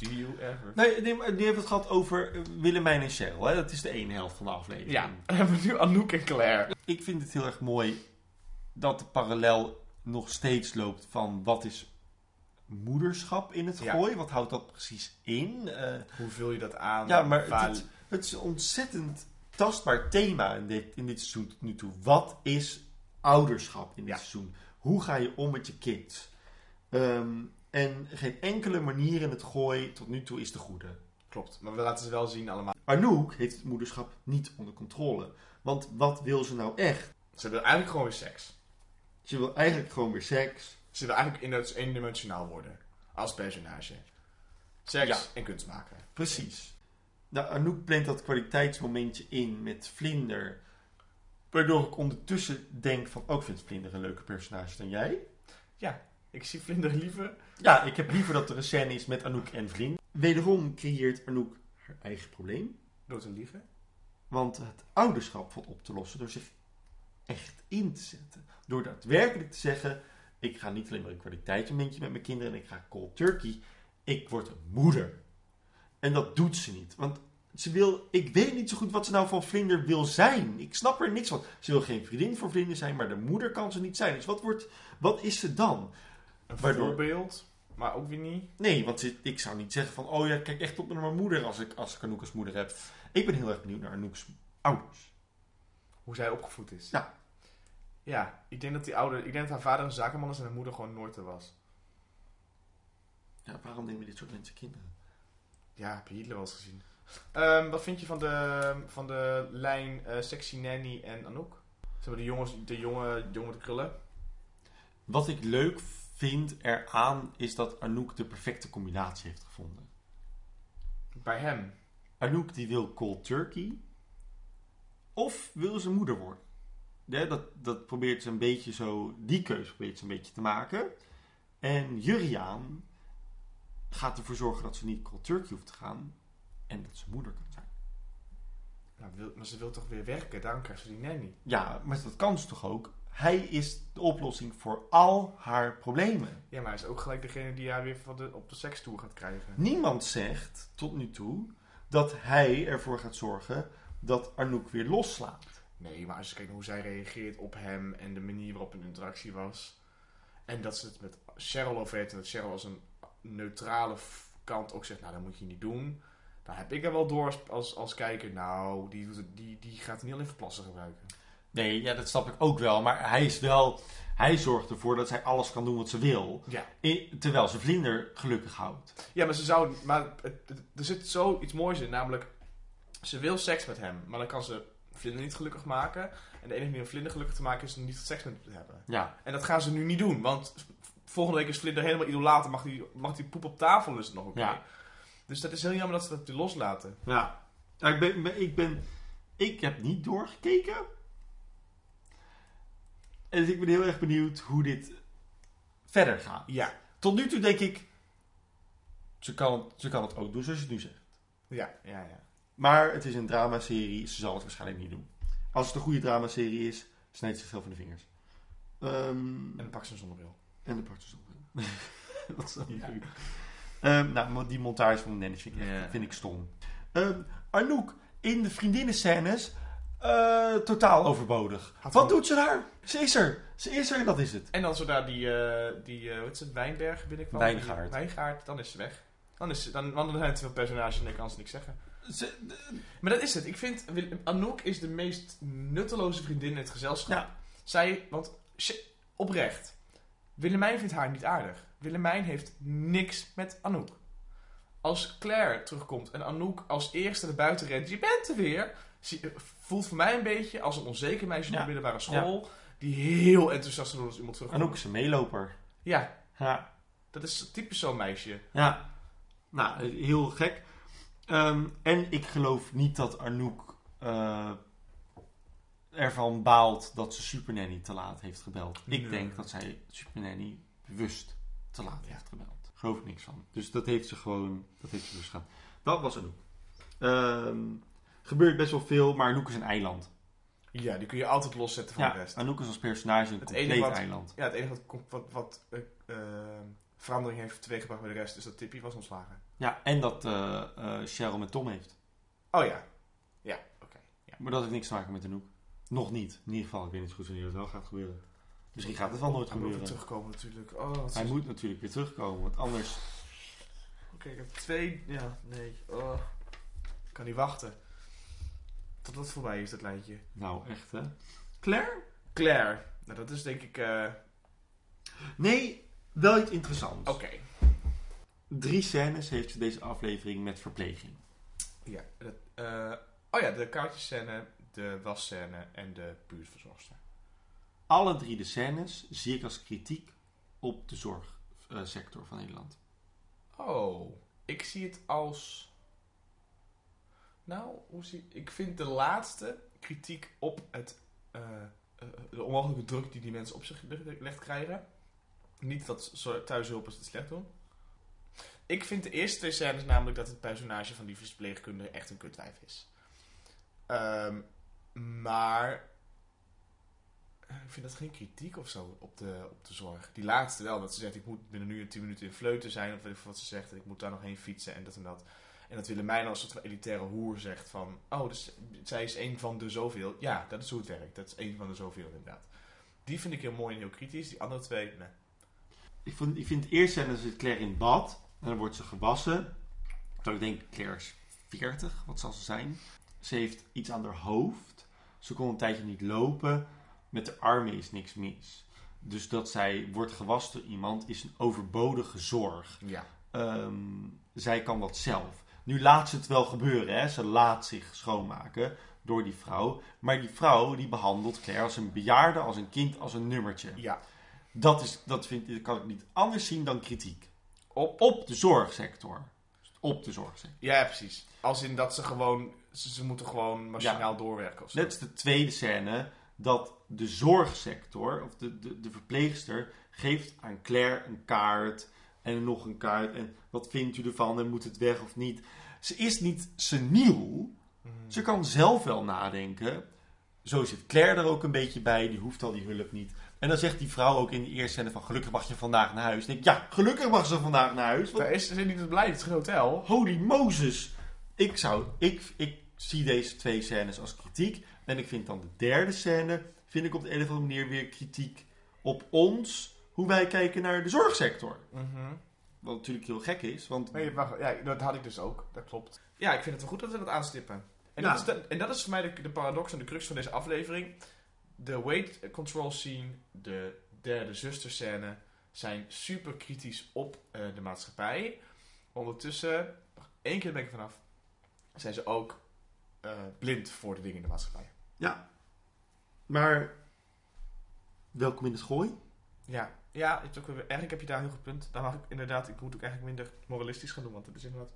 Do you ever? Nee, die hebben het gehad over eh, Willemijn en Cheryl. Hè? Dat is de ene helft van de aflevering. Ja, *laughs* dan hebben we nu Anouk en Claire. Ik vind het heel erg mooi dat de parallel nog steeds loopt van wat is moederschap in het Ja. gooi? Wat houdt dat precies in? Eh, Hoe vul je dat aan? ja, maar het, het is een ontzettend tastbaar thema in dit, in dit seizoen tot nu toe. Wat is ouderschap in dit Ja. seizoen? Hoe ga je om met je kids? Ehm, en geen enkele manier in het gooi tot nu toe is de goede. Klopt, maar we laten ze wel zien allemaal. Anouk heeft het moederschap niet onder controle. Want wat wil ze nou echt? Ze wil eigenlijk gewoon weer seks. Ze wil eigenlijk gewoon weer seks. Ze wil eigenlijk eendi- eendimensionaal worden. Als personage. Seks Ja. en kunst maken. Precies. Nou, Anouk plant dat kwaliteitsmomentje in met Vlinder. Waardoor ik ondertussen denk van... Ook vind Vlinder een leuke personage dan jij. Ik zie Vlinder liever. Ja, ik heb liever dat er een scène is met Anouk en Vlinder. Wederom creëert Anouk haar eigen probleem. Door te liegen. Want het ouderschap valt op te lossen door zich echt in te zetten. Door daadwerkelijk te zeggen... Ik ga niet alleen maar een kwaliteitsmomentje met mijn kinderen... en ik ga cold turkey. Ik word een moeder. En dat doet ze niet. Want ze wil... Ik weet niet zo goed wat ze nou van Vlinder wil zijn. Ik snap er niks van. Ze wil geen vriendin voor Vlinder zijn... maar de moeder kan ze niet zijn. Dus wat, wordt, wat is ze dan? Een Waardoor- voorbeeld. Maar ook weer niet. Nee, want ik zou niet zeggen van... Oh ja, kijk echt op naar mijn moeder als ik, als ik Anouk als moeder heb. Ik ben heel erg benieuwd naar Anouk's ouders. Hoe zij opgevoed is. Ja. Ja, ik denk dat die ouder... Ik denk dat haar vader een zakenman is en haar moeder gewoon nooit er was. Ja, waarom nemen dit soort mensen kinderen? Ja, heb je Hitler wel eens gezien? Ehm, wat vind je van de, van de lijn eh, Sexy Nanny en Anouk? Zeg maar de jongens, de jonge, de krullen. Wat ik leuk vind eraan is dat Anouk de perfecte combinatie heeft gevonden. Bij hem. Anouk die wil cold turkey. Of wil ze moeder worden. Ja, dat, dat probeert ze een beetje zo, die keuze probeert ze een beetje te maken. En Juriaan gaat ervoor zorgen dat ze niet cold turkey hoeft te gaan. En dat ze moeder kan zijn. Nou, wil, maar ze wil toch weer werken, daarom krijgt ze die nanny. Ja, maar dat kan ze toch ook? Hij is de oplossing voor al haar problemen. Ja, maar hij is ook gelijk degene die haar weer van de, op de sekstoer gaat krijgen. Niemand zegt tot nu toe dat hij ervoor gaat zorgen dat Anouk weer loslaat. Nee, maar als je kijkt hoe zij reageert op hem en de manier waarop een interactie was. En dat ze het met Cheryl over heeft en dat Cheryl als een neutrale kant ook zegt, nou dat moet je niet doen. Dan heb ik er wel door als, als, als kijker, nou, die, doet het- die, die gaat niet alleen verplassen gebruiken. Nee, ja, dat snap ik ook wel. Maar hij is wel. Hij zorgt ervoor dat zij alles kan doen wat ze wil. Ja. Terwijl ze Vlinder gelukkig houdt. Ja, maar ze zou. Maar er zit zoiets moois in, namelijk. Ze wil seks met hem, maar dan kan ze Vlinder niet gelukkig maken. En de enige manier om Vlinder gelukkig te maken is om niet seks met hem te hebben. Ja. En dat gaan ze nu niet doen, want volgende week is Vlinder helemaal idolaat en mag die, mag die poep op tafel, het nog oké. Ja. Dus dat is heel jammer dat ze dat loslaten. Ja. Nou, ik, ben- ik ben. Ik heb niet doorgekeken. En dus ik ben heel erg benieuwd hoe dit verder gaat. Ja. Tot nu toe denk ik. Ze kan, ze kan het ook doen zoals je het nu zegt. Ja, ja, ja. Maar het is een dramaserie. Ze zal het waarschijnlijk niet doen. Als het een goede dramaserie is, snijdt ze zichzelf in de vingers. Ehm, En dan pak ze een zonnebril. en de partners op. Dat is Ja. goed. Ehm, nou, die montage van Dennis vind ik, echt- Ja. vind ik stom. Ehm, Anouk, in de vriendinnenscènes, eh, totaal overbodig. Had Wat doet ze daar? Ze is er. Ze is er en dat is het. En dan zodra die, eh die eh, wat is het, Wijnberg binnenkwam. Wijngaard. Die- Wijngaard, dan is ze weg. Dan, is ze, dan, want dan zijn er te veel personages en dan kan ze niks zeggen. Ze, Maar dat is het. Ik vind, Anouk is de meest nutteloze vriendin in het gezelschap. Ja. Zij, want oprecht. Willemijn vindt haar niet aardig. Willemijn heeft niks met Anouk. Als Claire terugkomt en Anouk als eerste naar buiten rent, je bent er weer. Voelt voor mij een beetje als een onzeker meisje op Ja. de middelbare school. Die heel enthousiast is als iemand terugkomt. Anouk is een meeloper. Ja, Ja. dat is typisch zo'n meisje. Ja, nou, heel gek. Ehm, en ik geloof niet dat Anouk eh, ervan baalt dat ze Supernanny te laat heeft gebeld. Ik denk dat zij Supernanny bewust te laat Ja. heeft gebeld. Geloof ik niks van. Dus dat heeft ze gewoon, dat heeft ze dus gedaan. Dat was Anouk. Ehm gebeurt best wel veel, maar Anouk is een eiland. Ja, die kun je altijd loszetten van Ja, de rest. Anouk is als personage een Het compleet enige wat- eiland. Ja, het enige wat, wat, wat eh, verandering heeft teweeggebracht bij de rest is dat Tippy was ontslagen. Ja, en dat eh, Cheryl met Tom heeft. Oh ja. Ja, oké. Ja. Maar dat heeft niks te maken met Anouk. Nog niet. In ieder geval, ik weet niet goed wanneer het wel gaat gebeuren. Misschien gaat het wel nooit Hij moet weer gebeuren. terugkomen natuurlijk. Oh, Hij is- moet natuurlijk weer terugkomen, want anders... Oké, ik heb twee... Ja, nee. Oh. Ik kan niet wachten. Tot dat voorbij is, dat lijntje. Nou, echt hè. Claire? Claire. Nou, dat is denk ik... eh, Nee, wel iets interessants. Oké. Drie scènes heeft ze deze aflevering met verpleging. Ja. Dat, eh, oh ja, de kaartjescène, de wasscène en de buurtverzorgster. Alle drie de scènes zie ik als kritiek op de zorgsector van Nederland. Oh, ik zie het als. Nou, hoe zie ik vind de laatste kritiek op het, eh, eh, de onmogelijke druk die die mensen op zich gelegd krijgen. Niet dat thuishulpers het slecht doen. Ik vind de eerste twee scènes namelijk dat het personage van die verpleegkundige echt een kutwijf is. Ehm, maar eh, ik vind dat geen kritiek of zo op de, op de zorg. Die laatste wel, dat ze zegt ik moet binnen nu en 10 minuten in Vleuten zijn, of wat ze zegt, ik moet daar nog heen fietsen en dat en dat. En dat Willemijn als een soort van elitaire hoer zegt van, oh, dus zij is een van de zoveel. Ja, dat is hoe het werkt. Dat is een van de zoveel inderdaad. Die vind ik heel mooi en heel kritisch. Die andere twee, nee. Ik, vond, ik vind het eerst scène zit Claire in bad. En dan wordt ze gewassen. Terwijl ik denk, Claire is 40. Wat zal ze zijn? Ze heeft iets aan haar hoofd. Ze kon een tijdje niet lopen. Met de armen is niks mis. Dus dat zij wordt gewassen door iemand is een overbodige zorg. Ja. Ehm, zij kan dat zelf. Nu laat ze het wel gebeuren, hè. Ze laat zich schoonmaken door die vrouw. Maar die vrouw, die behandelt Claire als een bejaarde, als een kind, als een nummertje. Ja. Dat, is, dat, vind, dat kan ik niet anders zien dan kritiek. Op, Op de zorgsector. Op de zorgsector. ja, precies. Als in dat ze gewoon, ze, ze moeten gewoon machinaal doorwerken of zo. Net als de tweede scène, dat de zorgsector, of de, de, de verpleegster, geeft aan Claire een kaart en nog een kaart. En wat vindt u ervan en moet het weg of niet? Ze is niet seniel. Mhm. Ze kan zelf wel nadenken. Zo zit Claire er ook een beetje bij. Die hoeft al die hulp niet. En dan zegt die vrouw ook in de eerste scène van... Gelukkig mag je vandaag naar huis. Dan denk ik, ja, gelukkig mag ze vandaag naar huis. Want Daar is ze niet blij, het is een hotel. Holy Moses. Ik, zou, ik, ik zie deze twee scènes als kritiek. En ik vind dan de derde scène... vind ik op de een of andere manier weer kritiek op ons... hoe wij kijken naar de zorgsector. Wat natuurlijk heel gek is, want... Nee, wacht, ja, dat had ik dus ook. Dat klopt. Ja, ik vind het wel goed dat we dat aanstippen. En, Ja. dat, is de- en dat is voor mij de, de paradox en de crux van deze aflevering. De weight control scene, de derde zusterscène, zijn super kritisch op eh, de maatschappij. Ondertussen, nog één keer ben ik er vanaf, zijn ze ook eh, blind voor de dingen in de maatschappij. Ja. Maar... Welkom in het gooi. Ja, ja het ook weer, eigenlijk heb je daar een heel goed punt. Daar mag ik inderdaad, ik moet ook eigenlijk minder moralistisch gaan doen, want het is inderdaad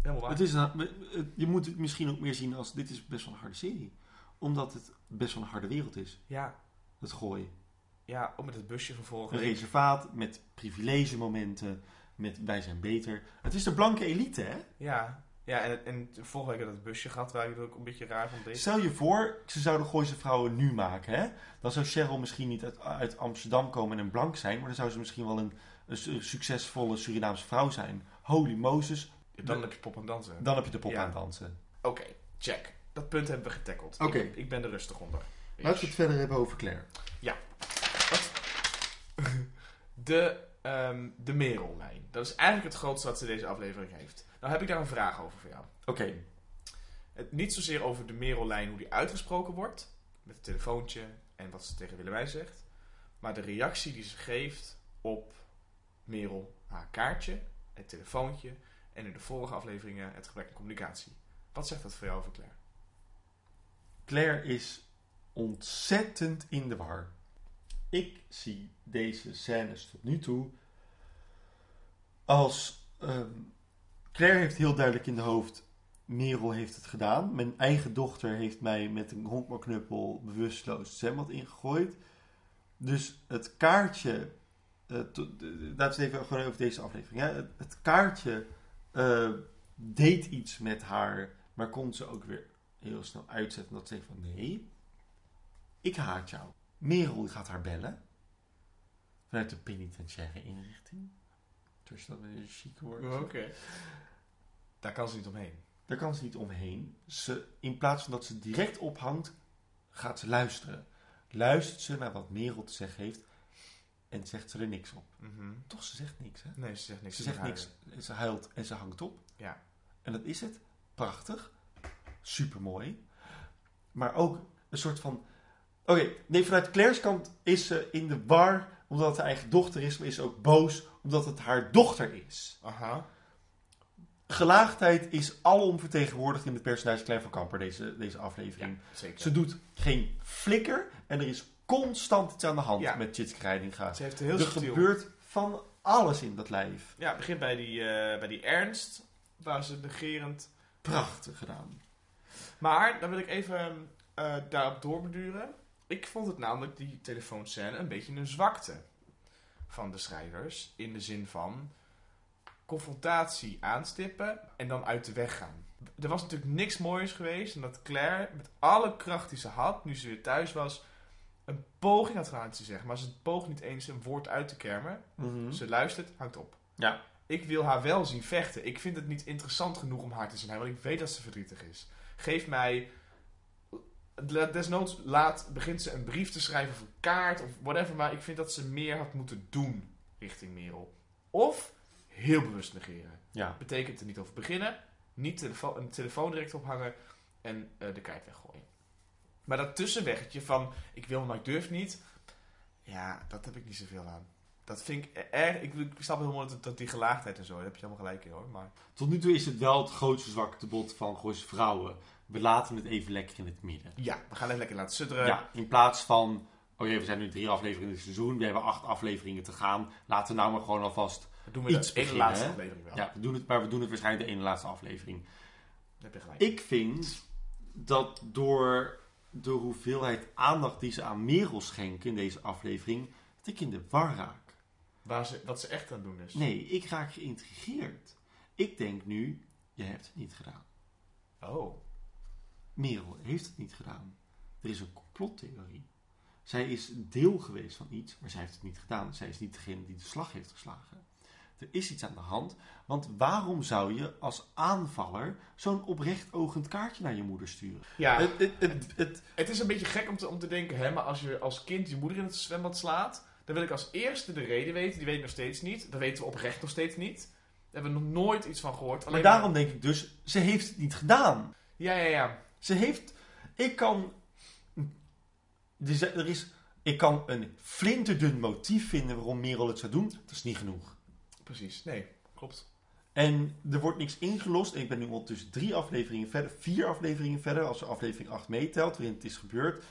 helemaal waar. Het is het- je moet het misschien ook meer zien als... Dit is best wel een harde serie. Omdat het best wel een harde wereld is. Ja, Het gooi. ja, ook met het busje vorige Een reservaat met privilegemomenten. Met wij zijn beter. Het is de blanke elite, hè? Ja, ja en, en vorige week had het busje gehad waar ik het ook een beetje raar van deed. Stel je voor, ze zouden Gooise vrouwen nu maken, hè? Dan zou Cheryl misschien niet uit, uit Amsterdam komen en een blank zijn, maar dan zou ze misschien wel een, een su- succesvolle Surinaamse vrouw zijn. Holy Moses, Dan heb je pop en dansen. dan heb je de pop Ja. aan dansen. Oké, check. Dat punt hebben we getackeld. Oké. Ik, ik ben er rustig onder. Laten we het verder hebben over Claire. *laughs* De, ehm de Merollijn. Dat is eigenlijk het grootste wat ze deze aflevering heeft. Nou heb ik daar een vraag over voor jou. Oké, Het, niet zozeer over de Merollijn, hoe die uitgesproken wordt. Met het telefoontje en wat ze tegen Willemijn zegt. Maar de reactie die ze geeft op Merel, haar kaartje, het telefoontje. En in de vorige afleveringen het gebrek aan communicatie. Wat zegt dat voor jou over Claire? Claire is ontzettend in de war. Ik zie deze scènes tot nu toe als. ehm, Claire heeft heel duidelijk in de hoofd. Merel heeft het gedaan. Mijn eigen dochter heeft mij met een honkbalknuppel bewusteloos zwembad ingegooid. Dus het kaartje. eh, laten we even gewoon over deze aflevering. Hè. Het, kaartje eh, deed iets met haar, maar kon ze ook weer heel snel uitzetten. Dat ze van nee, ik haat jou. Merel gaat haar bellen. Vanuit de penitentiaire inrichting. Dus dat een chic woord. Oké. Daar kan ze niet omheen. Daar kan ze niet omheen. Ze, in plaats van dat ze direct ophangt, gaat ze luisteren. Luistert ze naar wat Merel te zeggen heeft en zegt ze er niks op. Mhm. Toch, ze zegt niks hè. Nee, ze zegt niks. Ze zegt niks. Ze huilt en ze hangt op. Ja. En dat is het. Prachtig. Supermooi. Maar ook een soort van... Oké, nee, vanuit Claire's kant is ze in de war omdat het haar eigen dochter is. Maar is ook boos omdat het haar dochter is. Aha. Gelaagdheid is alom vertegenwoordigd in het personage Claire van Kamper, deze, deze aflevering. Zeker. Ze doet geen flikker en er is constant iets aan de hand Ja. met Chitske Reidinga. Ze heeft heel Er subtiel. gebeurt van alles in dat lijf. Ja, het begint bij die, eh, bij die ernst, waar ze negerend... Prachtig gedaan. Maar, dan wil ik even eh, daarop doorbeduren. Ik vond het namelijk, die telefoonscène, een beetje een zwakte van de schrijvers. In de zin van confrontatie aanstippen en dan uit de weg gaan. Er was natuurlijk niks moois geweest en dat Claire met alle kracht die ze had, nu ze weer thuis was, een poging had gedaan te zeggen. Maar ze poogde niet eens een woord uit te kermen. Mhm. Ze luistert, hangt op. Ja. Ik wil haar wel zien vechten. Ik vind het niet interessant genoeg om haar te zien, want ik weet dat ze verdrietig is. Geef mij. Desnoods laat, begint ze een brief te schrijven of een kaart of whatever, maar ik vind dat ze meer had moeten doen richting Merel. Of heel bewust negeren. Ja. Betekent er niet over beginnen, niet telefo een telefoon direct ophangen en eh, de kaart weggooien. Maar dat tussenweggetje van ik wil maar ik durf niet, ja, dat heb ik niet zoveel aan. Dat vind ik erg. Ik, ik snap helemaal dat, dat die gelaagdheid en zo. Daar heb je helemaal gelijk in hoor. Maar Tot nu toe is het wel het grootste zwaktebod van Gooise Vrouwen. We laten het even lekker in het midden. ja, we gaan het lekker laten sudderen. Ja, in plaats van... Oké, we zijn nu drie afleveringen in het seizoen. We hebben acht afleveringen te gaan. Laten we nou maar gewoon alvast... Dat doen we Iets de beginnen, laatste aflevering wel. Ja, we doen het, maar we doen het waarschijnlijk de ene laatste aflevering. Heb je gelijk. Ik vind dat door de hoeveelheid aandacht die ze aan Merel schenken in deze aflevering... dat ik in de war raak. Waar ze, wat ze echt aan doen is. Nee, ik raak geïntrigeerd. Ik denk nu, je hebt het niet gedaan. Oh. Merel heeft het niet gedaan. Er is een complottheorie. Zij is deel geweest van iets, maar zij heeft het niet gedaan. Zij is niet degene die de slag heeft geslagen. Er is iets aan de hand, want waarom zou je als aanvaller zo'n oprecht ogend kaartje naar je moeder sturen? Ja, Het, het, het, het- het is een beetje gek om te, om te denken, hè, maar als je als kind je moeder in het zwembad slaat, dan wil ik als eerste de reden weten. Die weet ik nog steeds niet. Dat weten we oprecht nog steeds niet. Daar hebben we nog nooit iets van gehoord. maar daarom denk ik dus, ze heeft het niet gedaan. Ja, ja, ja. Ze heeft. Ik kan. Er is- er. Ik kan een flinterdun motief vinden waarom Merel het zou doen. Dat is niet genoeg. Precies. Nee, klopt. En er wordt niks ingelost. En ik ben nu ondertussen drie afleveringen verder. Vier afleveringen verder. Als je aflevering 8 meetelt. Waarin het is gebeurd.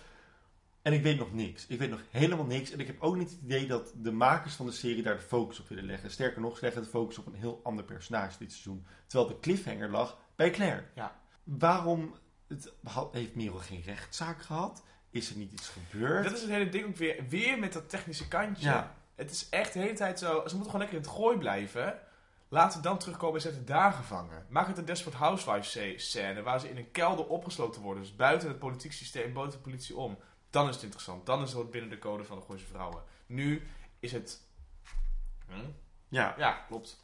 En ik weet nog niks. Ik weet nog helemaal niks. En ik heb ook niet het idee dat de makers van de serie daar de focus op willen leggen. Sterker nog, ze leggen de focus op een heel ander personage dit seizoen. Terwijl de cliffhanger lag bij Claire. Ja. Waarom het, had- heeft Merel geen rechtszaak gehad? Is er niet iets gebeurd? Dat is het hele ding ook weer. Weer met dat technische kantje. Ja. Het is echt de hele tijd zo. Ze moeten gewoon lekker in het gooi blijven. Laten we dan terugkomen en zetten daar gevangen. Maak het een Desperate Housewives se- scène waar ze in een kelder opgesloten worden. Dus buiten het politiek systeem, buiten de politie om. Dan is het interessant. Dan is het binnen de code van de Gooise vrouwen. Nu is het... Hm? Ja, Ja, klopt.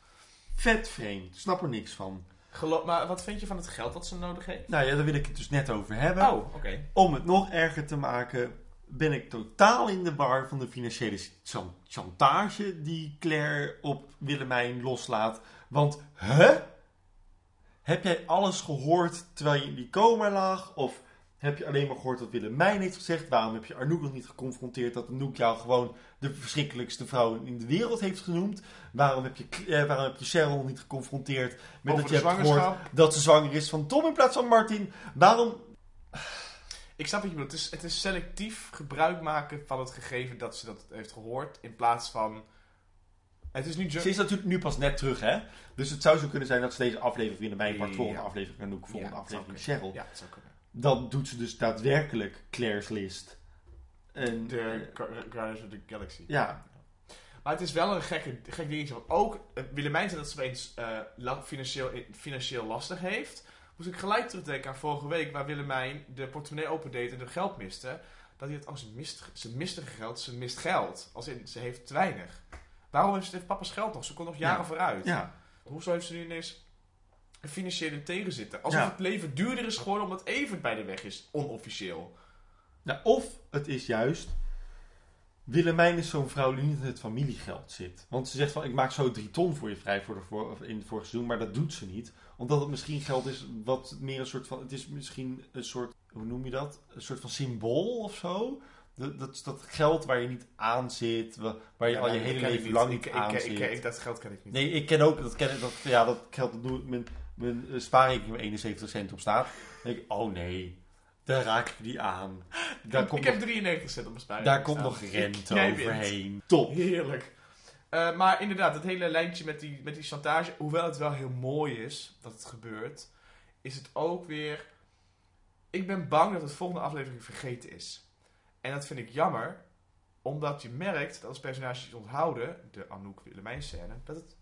vet vreemd. Snap er niks van. Gelo- maar wat vind je van het geld dat ze nodig heeft? Nou ja, daar wil ik het dus net over hebben. Oh, oké. Om het nog erger te maken, ben ik totaal in de war van de financiële chan- chantage die Claire op Willemijn loslaat. Want, huh? Heb jij alles gehoord terwijl je in die coma lag? Of heb je alleen maar gehoord wat Willemijn heeft gezegd? Waarom heb je Arnoek nog niet geconfronteerd dat Arnoek jou gewoon de verschrikkelijkste vrouw in de wereld heeft genoemd? Waarom heb je, eh, waarom heb je Cheryl nog niet geconfronteerd met Over dat je hebt gehoord dat ze zwanger is van Tom in plaats van Martin? Waarom Ik snap wat je bedoelt. Het is, het is selectief gebruik maken van het gegeven dat ze dat heeft gehoord. In plaats van... Het is nu... Ze is natuurlijk nu pas net terug, hè? Dus het zou zo kunnen zijn dat ze deze aflevering mei part Ja. volgende aflevering en ook volgende Ja, aflevering. Cheryl. Ja, dat zou kunnen. Dan doet ze dus daadwerkelijk Claire's list. En, De eh, Gu- Guardians of the Galaxy. ja, Maar het is wel een gekke, gek dingetje. Want ook eh, Willemijn zei dat ze opeens eh, financieel, financieel lastig heeft. Moest ik gelijk terugdenken aan vorige week. Waar Willemijn de portemonnee opendeed en de geld miste. Dat hij het, oh, ze mist, ze mist geld, ze mist geld. Als in, ze heeft te weinig. Waarom heeft, ze- papa's geld nog? Ze kon nog jaren Ja. vooruit. ja. Hoezo heeft ze nu ineens een financiële tegenzitten? Alsof Ja. het leven duurder is geworden omdat Evert bij de weg is. Onofficieel. Nou, of het is juist... Willemijn is zo'n vrouw die niet in het familiegeld zit. Want ze zegt van, ik maak zo drie ton voor je vrij voor de voor, in het vorige seizoen. Maar dat doet ze niet. Omdat het misschien geld is wat meer een soort van... Het is misschien een soort, hoe noem je dat? Een soort van symbool of zo. Dat, dat, dat geld waar je niet aan zit. wa- Waar je Ja, al je hele leven lang Ik- niet ik- aan ik- zit. ik- ik- Dat geld ken ik niet. Nee, ik ken ook, dat ken ik, dat, ja, dat geld, dat doe ik, mijn, eh, spaarrekening met 71 cent op staat. Dan denk ik, oh nee, daar raak ik niet aan. Daar komt, ik nog, heb 93 cent op mijn spaarrekening daar komt nog *laughs* rente Jij overheen. Top. *laughs* Heerlijk. Eh, maar inderdaad, het hele lijntje met die, met die chantage, hoewel het wel heel mooi is dat het gebeurt, is het ook weer. Ik ben bang dat het volgende aflevering vergeten is. En dat vind ik jammer, omdat je merkt dat als personages onthouden, de Anouk Willemijn scène, dat het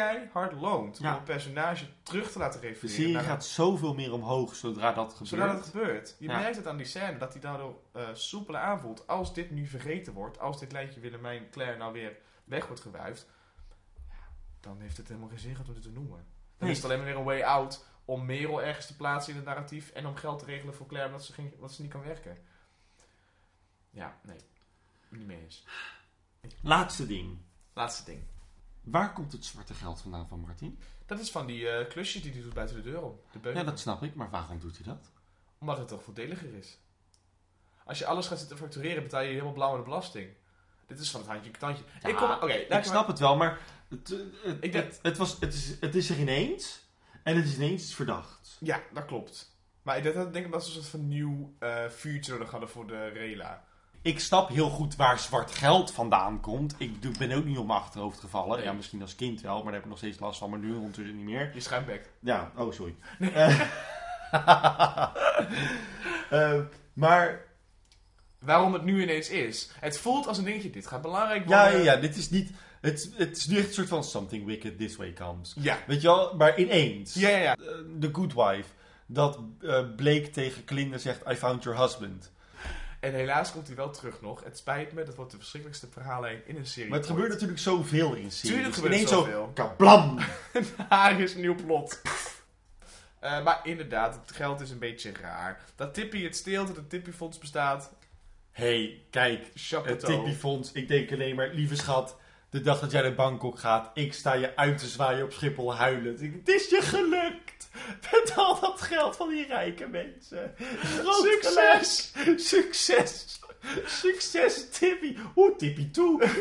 keihard loont Ja. om een personage terug te laten De refereren. serie naar gaat zoveel meer omhoog zodra dat gebeurt. Zodra dat gebeurt. Je Ja. merkt het aan die scène, dat hij daardoor eh soepeler aanvoelt. Als dit nu vergeten wordt, als dit lijntje Willemijn Claire nou weer weg wordt gewuifd, dan heeft het helemaal geen zin om dit te noemen. Dan Nee. is het alleen maar weer een way out om Merel ergens te plaatsen in het narratief en om geld te regelen voor Claire omdat ze, omdat ze niet kan werken. Ja, nee. Niet mee eens. Laatste ding. Laatste ding. Waar komt het zwarte geld vandaan van Martin? Dat is van die eh, klusjes die hij doet buiten de deur om. De Ja, dat snap ik, maar waarom doet hij dat? Omdat het toch voordeliger is. Als je alles gaat zitten factureren, betaal je helemaal blauw aan de belasting. Dit is van het handje kantje. Ja, ik kom, maar- snap het wel, maar het, het, Ik denk- het, het was, het, is, het is er ineens en het is ineens verdacht. Ja, dat klopt. Maar ik denk, dat- ze een soort van nieuw eh vuurtje nodig hadden voor de rela. Ik snap heel goed waar zwart geld vandaan komt. Ik ben ook niet op mijn achterhoofd gevallen. Nee. Ja, misschien als kind wel, maar daar heb ik nog steeds last van. Maar nu ondertussen niet meer. Je schuimbek. Ja, oh sorry. *laughs* Eh, *laughs* eh, maar Waarom het nu ineens is. Het voelt als een dingetje, dit gaat belangrijk ja, worden. ja, ja, dit is niet... Het, het is nu echt een soort van something wicked this way comes. Ja. Weet je wel, maar ineens. Ja, ja, ja. Eh, The Good Wife. Dat eh, Blake tegen Clinda zegt, I found your husband. En helaas komt hij wel terug nog. Het spijt me, dat wordt de verschrikkelijkste verhaallijn in een serie. Maar het ooit. gebeurt natuurlijk zoveel in series. Tuurlijk gebeurt Ineens er zo, zoveel. kablam! *laughs* Haar is een nieuw plot. Eh, maar inderdaad, het geld is een beetje raar. Dat Tippy het steelt en het Tippy-fonds bestaat. hey, kijk, het Chapeau. Tippy-fonds. Ik denk alleen maar, lieve schat, de dag dat jij naar Bangkok gaat, ik sta je uit te zwaaien op Schiphol huilend. Het is je gelukt! Met al dat geld van die rijke mensen. Groot Succes! geluk. Succes! Succes, Tippy! Oeh, Tippy toe! *laughs*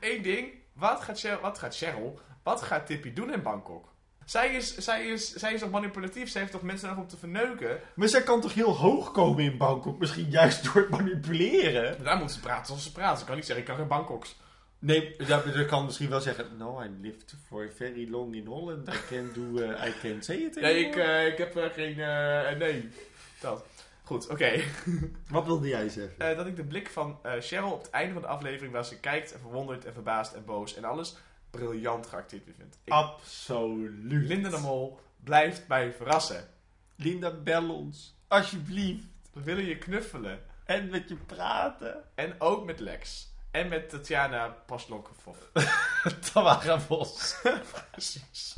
Eén ding. Wat gaat, Cheryl, wat gaat Cheryl, wat gaat Tippy doen in Bangkok? Zij is, zij, is, zij is toch manipulatief? Zij heeft toch mensen nodig om te verneuken? Maar zij kan toch heel hoog komen in Bangkok? Misschien juist door het manipuleren? Daar moet ze praten zoals ze praat. Ze kan niet zeggen, ik kan geen Bangkoks. Nee, ja, je kan misschien wel zeggen... No, I lived for very long in Holland. I can do... uh, I can say it Nee, ik, anymore. eh, ik heb eh, geen... eh, nee. Dat. Goed, oké. *laughs* Wat wilde jij zeggen? Eh, dat ik de blik van eh, Cheryl op het einde van de aflevering... waar ze kijkt en verwonderd en verbaasd en boos en alles... briljant geacteerd weer vind. Ik, Absoluut. Linda de Mol blijft mij verrassen. Linda, bel ons. Alsjeblieft. We willen je knuffelen. En met je praten. En ook met Lex. En met Tatjana Paslonkov. *laughs* Tamara Bos. Precies.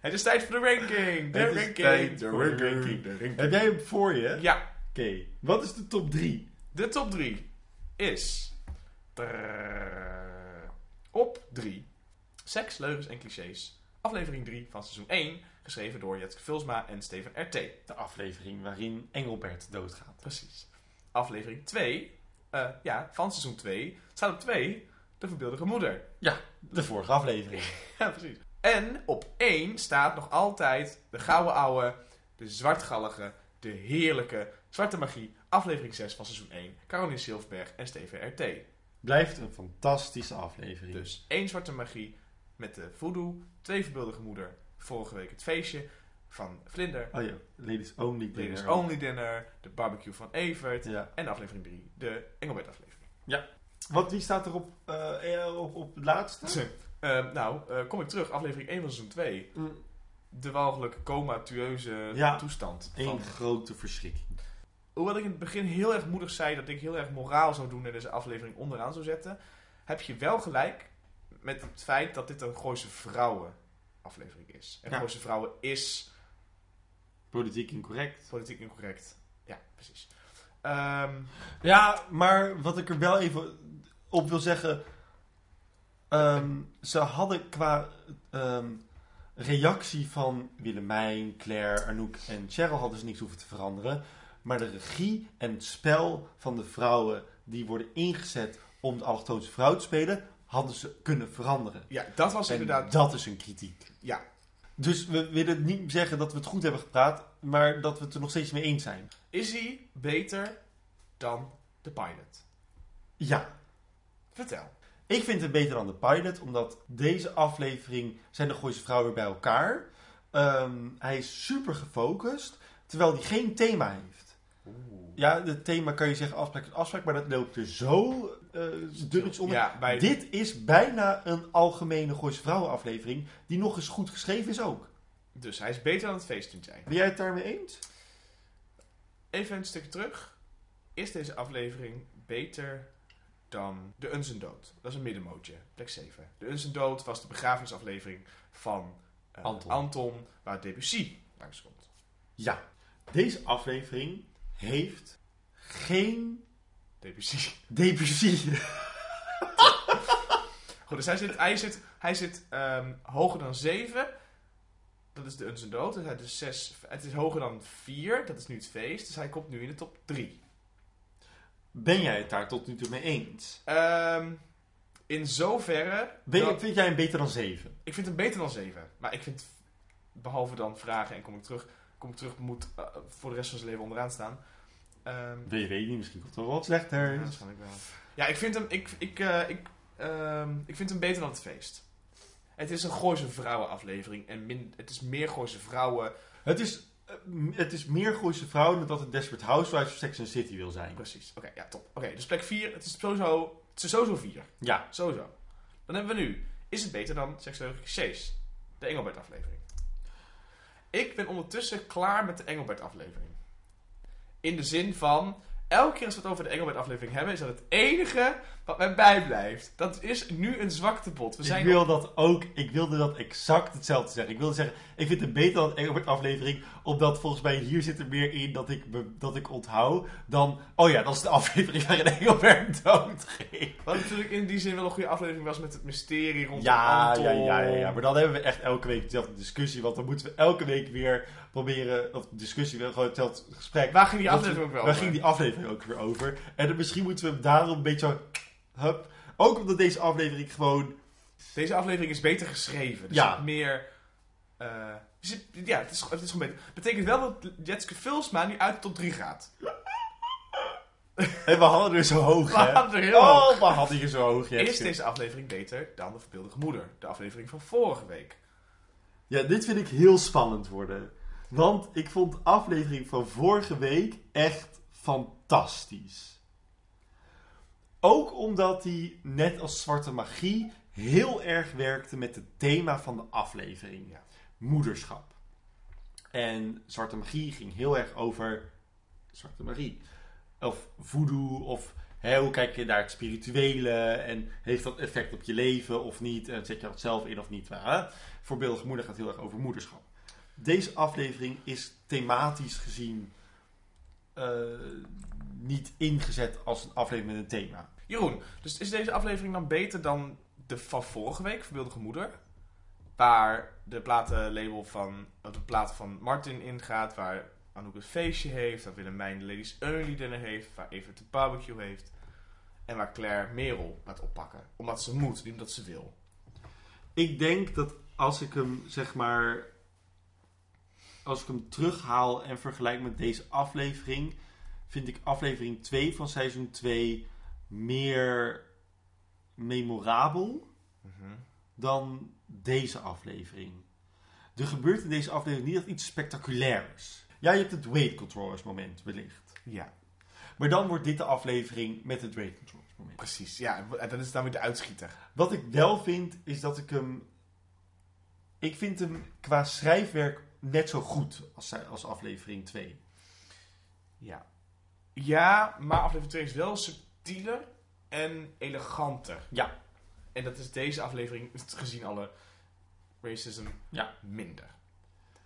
Het is tijd voor de ranking. De Het is ranking. tijd De ranking. De ranking. Heb jij hem voor je? Ja, Oké. Wat is de top 3? de top 3 is... Op 3. Seks, leugens en clichés. Aflevering 3 van seizoen 1. Geschreven door Jetske Vulsma en Steven R.T. De aflevering waarin Engelbert doodgaat. Precies. Aflevering 2. eh, ja, van seizoen 2. Staat op 2. De verbeeldige moeder. De vorige aflevering. *laughs* Ja, precies. En op 1 staat nog altijd de gouden ouwe, de zwartgallige, de heerlijke zwarte magie, aflevering 6 van seizoen 1. Caroline Silverberg en Steven R.T. Blijft een fantastische aflevering. Dus één zwarte magie met de voodoo, twee verbeeldige moeder, vorige week het feestje van Vlinder, Oh ja, Ladies Only Dinner. Ladies Only Dinner, de barbecue van Evert Ja. en aflevering 3, de Engelbert aflevering. Wat, wie staat er op, eh, eh, op, op het laatste? Eh, nou, eh, kom ik terug, aflevering 1 van seizoen 2. Mm, De walgelijke comatueuze Ja. toestand. Eén Van, grote verschrikking. Hoewel ik in het begin heel erg moedig zei dat ik heel erg moraal zou doen en deze aflevering onderaan zou zetten, heb je wel gelijk met het feit dat dit een Gooise Vrouwen aflevering is. En Ja. Gooise Vrouwen is Politiek incorrect. politiek incorrect. Ja, precies. Ehm, Ja, maar wat ik er wel even op wil zeggen. ehm, ze hadden qua ehm, reactie van Willemijn, Claire, Anouk en Cheryl hadden ze niks hoeven te veranderen. Maar de regie en het spel van de vrouwen die worden ingezet om de allochtoonse vrouw te spelen, hadden ze kunnen veranderen. ja, dat was En inderdaad... dat is een kritiek. Ja, Dus we willen niet zeggen dat we het goed hebben gepraat, maar dat we het er nog steeds mee eens zijn. is hij beter dan de pilot? Ja, Vertel. Ik vind het beter dan de pilot, omdat deze aflevering zijn de Gooise vrouwen weer bij elkaar. Ehm, hij is super gefocust, terwijl hij geen thema heeft. Ja, het thema kan je zeggen afspraak is afspraak, maar dat loopt er zo eh dunnetjes onder. Ja, bij Dit is bijna een algemene Gooise vrouwen aflevering, die nog eens goed geschreven is ook. Dus hij is beter dan het feestje zijn. Ben jij het daarmee eens? Even een stukje terug. Is deze aflevering beter dan De Uns en Dood? Dat is een middenmootje, plek 7. De Uns en Dood was de begrafenisaflevering van eh, Anton. Anton, waar Debussy langskomt. Ja. Deze aflevering heeft geen Debussy. *laughs* Debussy. *laughs* Goed, dus hij zit, hij zit, hij zit ehm, hoger dan 7. Dat is de Uns en Dood. Dus het is, zes, het is hoger dan 4. Dat is nu het feest. Dus hij komt nu in de top 3. Ben jij het daar tot nu toe mee eens? Ehm, in zoverre... Ben je- dat- vind jij hem beter dan 7? ik vind hem beter dan 7. Maar ik vind, behalve dan vragen en kom ik terug, kom ik terug moet eh, voor de rest van zijn leven onderaan staan. Je weet niet, misschien komt het wel wat slechter. ja, waarschijnlijk wel. Ja, ik vind hem, ik, ik, eh, ik, ehm, ik vind hem beter dan het feest. Het is een Gooise Vrouwen aflevering. En min, het is meer Gooise Vrouwen. Het, is, eh, het is meer Gooise vrouwen dan dat het Desperate Housewives of Sex and City wil zijn. Precies. Oké, ja, top. Oké, dus plek 4. Het is sowieso, het is sowieso 4. Ja, Sowieso. Dan hebben we nu. Is het beter dan Seksuele Clichés? De Engelbert aflevering. Ik ben ondertussen klaar met de Engelbert aflevering. In de zin van. Elke keer als we het over de Engelbert aflevering hebben, is dat het enige wat mij bijblijft. Dat is nu een. We zijn ik, wil dat ook, ik wilde dat exact hetzelfde zeggen. Ik wilde zeggen, ik vind het beter dan de Engelbert aflevering. Omdat volgens mij hier zit er meer in dat ik, me- dat ik onthoud. Dan, oh ja, dat is de *laughs* aflevering waarin Engelbert doodging. Wat natuurlijk in die zin wel een goede aflevering was met het mysterie rond Ja, Anton. ja, ja, ja, ja. Maar dan hebben we echt elke week dezelfde discussie. Want dan moeten we elke week weer proberen, of discussie, gewoon hetzelfde gesprek. Waar ging die aflevering ook wel Waar over? ging die aflevering ook weer over? En dan misschien moeten we hem daarom een beetje. Hup. Ook omdat deze aflevering gewoon... Deze aflevering is beter geschreven. Dus Ja. meer... eh, dus het- ja, het is, het is gewoon beter. Betekent wel dat Jetske Vulsma nu uit de top 3 gaat. En we hadden er zo hoog, We hè? hadden er heel hoog. Oh, we hadden hier zo hoog, Jetske. Is deze aflevering beter dan de verbeeldige moeder? De aflevering van vorige week. Ja, dit vind ik heel spannend worden. Want ik vond de aflevering van vorige week echt fantastisch. Ook omdat hij, net als Zwarte Magie, heel erg werkte met het thema van de aflevering. Ja. Moederschap. En Zwarte Magie ging heel erg over Zwarte Magie. Of voodoo, of hoe kijk je naar het spirituele en heeft dat effect op je leven of niet? En zet je dat zelf in of niet? Hè? Voorbeeldige moeder gaat heel erg over moederschap. Deze aflevering is thematisch gezien eh, niet ingezet als een aflevering met een thema. Jeroen, dus is deze aflevering dan beter dan de van vorige week, Verbeeldige Moeder? Waar de platenlabel van, de plaat van Martin ingaat, waar Anouk een feestje heeft, waar Willemijn de Ladies Only dinner heeft, waar Evert de barbecue heeft. En waar Claire Merel laat oppakken. Omdat ze moet, niet omdat ze wil. Ik denk dat als ik hem zeg maar. Als ik hem terughaal en vergelijk met deze aflevering. Vind ik aflevering 2 van seizoen 2 meer memorabel dan deze aflevering. Er gebeurt in deze aflevering niet echt iets spectaculairs. Ja, je hebt het weight controllers moment wellicht. Ja, Maar dan wordt dit de aflevering met het weight controllers moment. precies. Ja, en dat is dan weer de uitschieter. Wat ik wel vind, is dat ik hem... Ik vind hem qua schrijfwerk net zo goed als, als aflevering 2. Ja. Ja, maar aflevering 2 is wel subtieler en eleganter. Ja. En dat is deze aflevering, gezien alle racism, Ja. minder.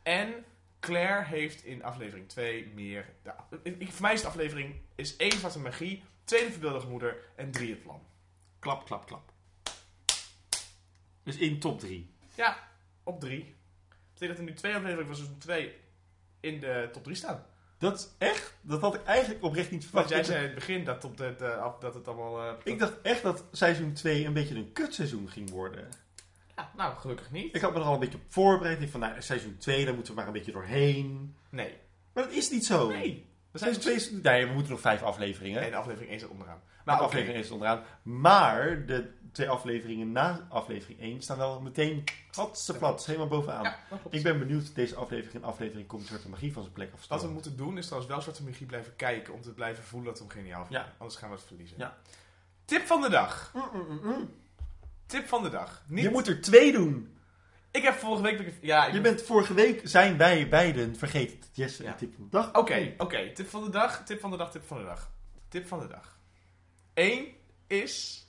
En Claire heeft in aflevering 2 meer... De, ik- voor mij is de aflevering is één zwarte magie, tweede verbeeldige moeder en drie het plan. Klap, klap, klap. Dus in top 3. Ja, op drie. Dat betekent dat er nu twee afleveringen van seizoen 2 in de top 3 staan. Dat is echt... Dat had ik eigenlijk oprecht niet Want verwacht. jij Ik- zei in het begin dat, op de, de- dat het allemaal... eh, Ik dacht echt dat seizoen 2 een beetje een kutseizoen ging worden. Ja, nou, gelukkig niet. Ik had me er al een beetje op voorbereid. Ik van, nou, seizoen 2, daar moeten we maar een beetje doorheen. Nee. Maar dat is niet zo. Nee. We zijn Seizoen 2 is... Nee, we moeten nog vijf afleveringen. Nee, de aflevering 1 staat onderaan. Maar oké. aflevering 1 is onderaan. Maar de twee afleveringen na aflevering 1 staan wel meteen plat, helemaal bovenaan. Ja. Ik ben benieuwd deze aflevering een aflevering komt Zwarte Magie van zijn plek Wat we moeten doen is trouwens wel Zwarte Magie blijven kijken. Om te blijven voelen dat we hem geniaal vinden. Ja. Anders gaan we het verliezen. Ja. Tip van de dag. Mm, mm, mm, mm. Tip van de dag. Niet... Je moet er twee doen. Ik heb vorige week... Ja, ik Je bent vorige week zijn wij beiden vergeten Ja. een tip van de dag. Oké, oké. Tip van de dag, tip van de dag, tip van de dag. Tip van de dag. Eén is...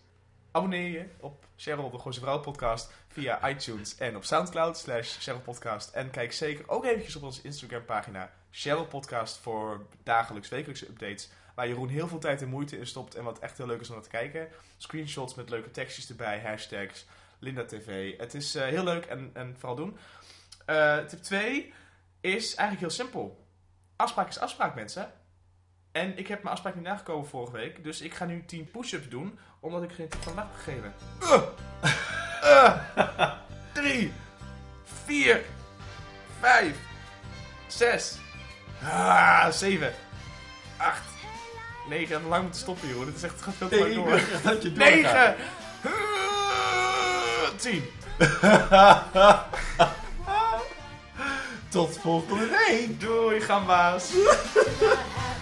Abonneer je op Cheryl de Gooise Vrouw podcast via iTunes en op Soundcloud slash Cheryl podcast. En kijk zeker ook eventjes op onze Instagram pagina Cheryl podcast voor dagelijks, wekelijkse updates. Waar Jeroen heel veel tijd en moeite in stopt en wat echt heel leuk is om naar te kijken. Screenshots met leuke tekstjes erbij, hashtags, Linda TV. Het is eh, heel leuk en, en vooral doen. Eh, tip 2 is eigenlijk heel simpel. Afspraak is afspraak, mensen. En ik heb mijn afspraak niet nagekomen vorige week. Dus ik ga nu 10 push-ups doen, omdat ik geen tip van heb gegeven. Uh, 3, 4, 5, 6, 7, 8, 9. Het lang moeten stoppen, joh. Dit is echt, gaat veel te lang door. wil *laughs* echt dat je doorgaat. 9, 10. *laughs* Tot volgende week. Doei, gamba's. have *laughs*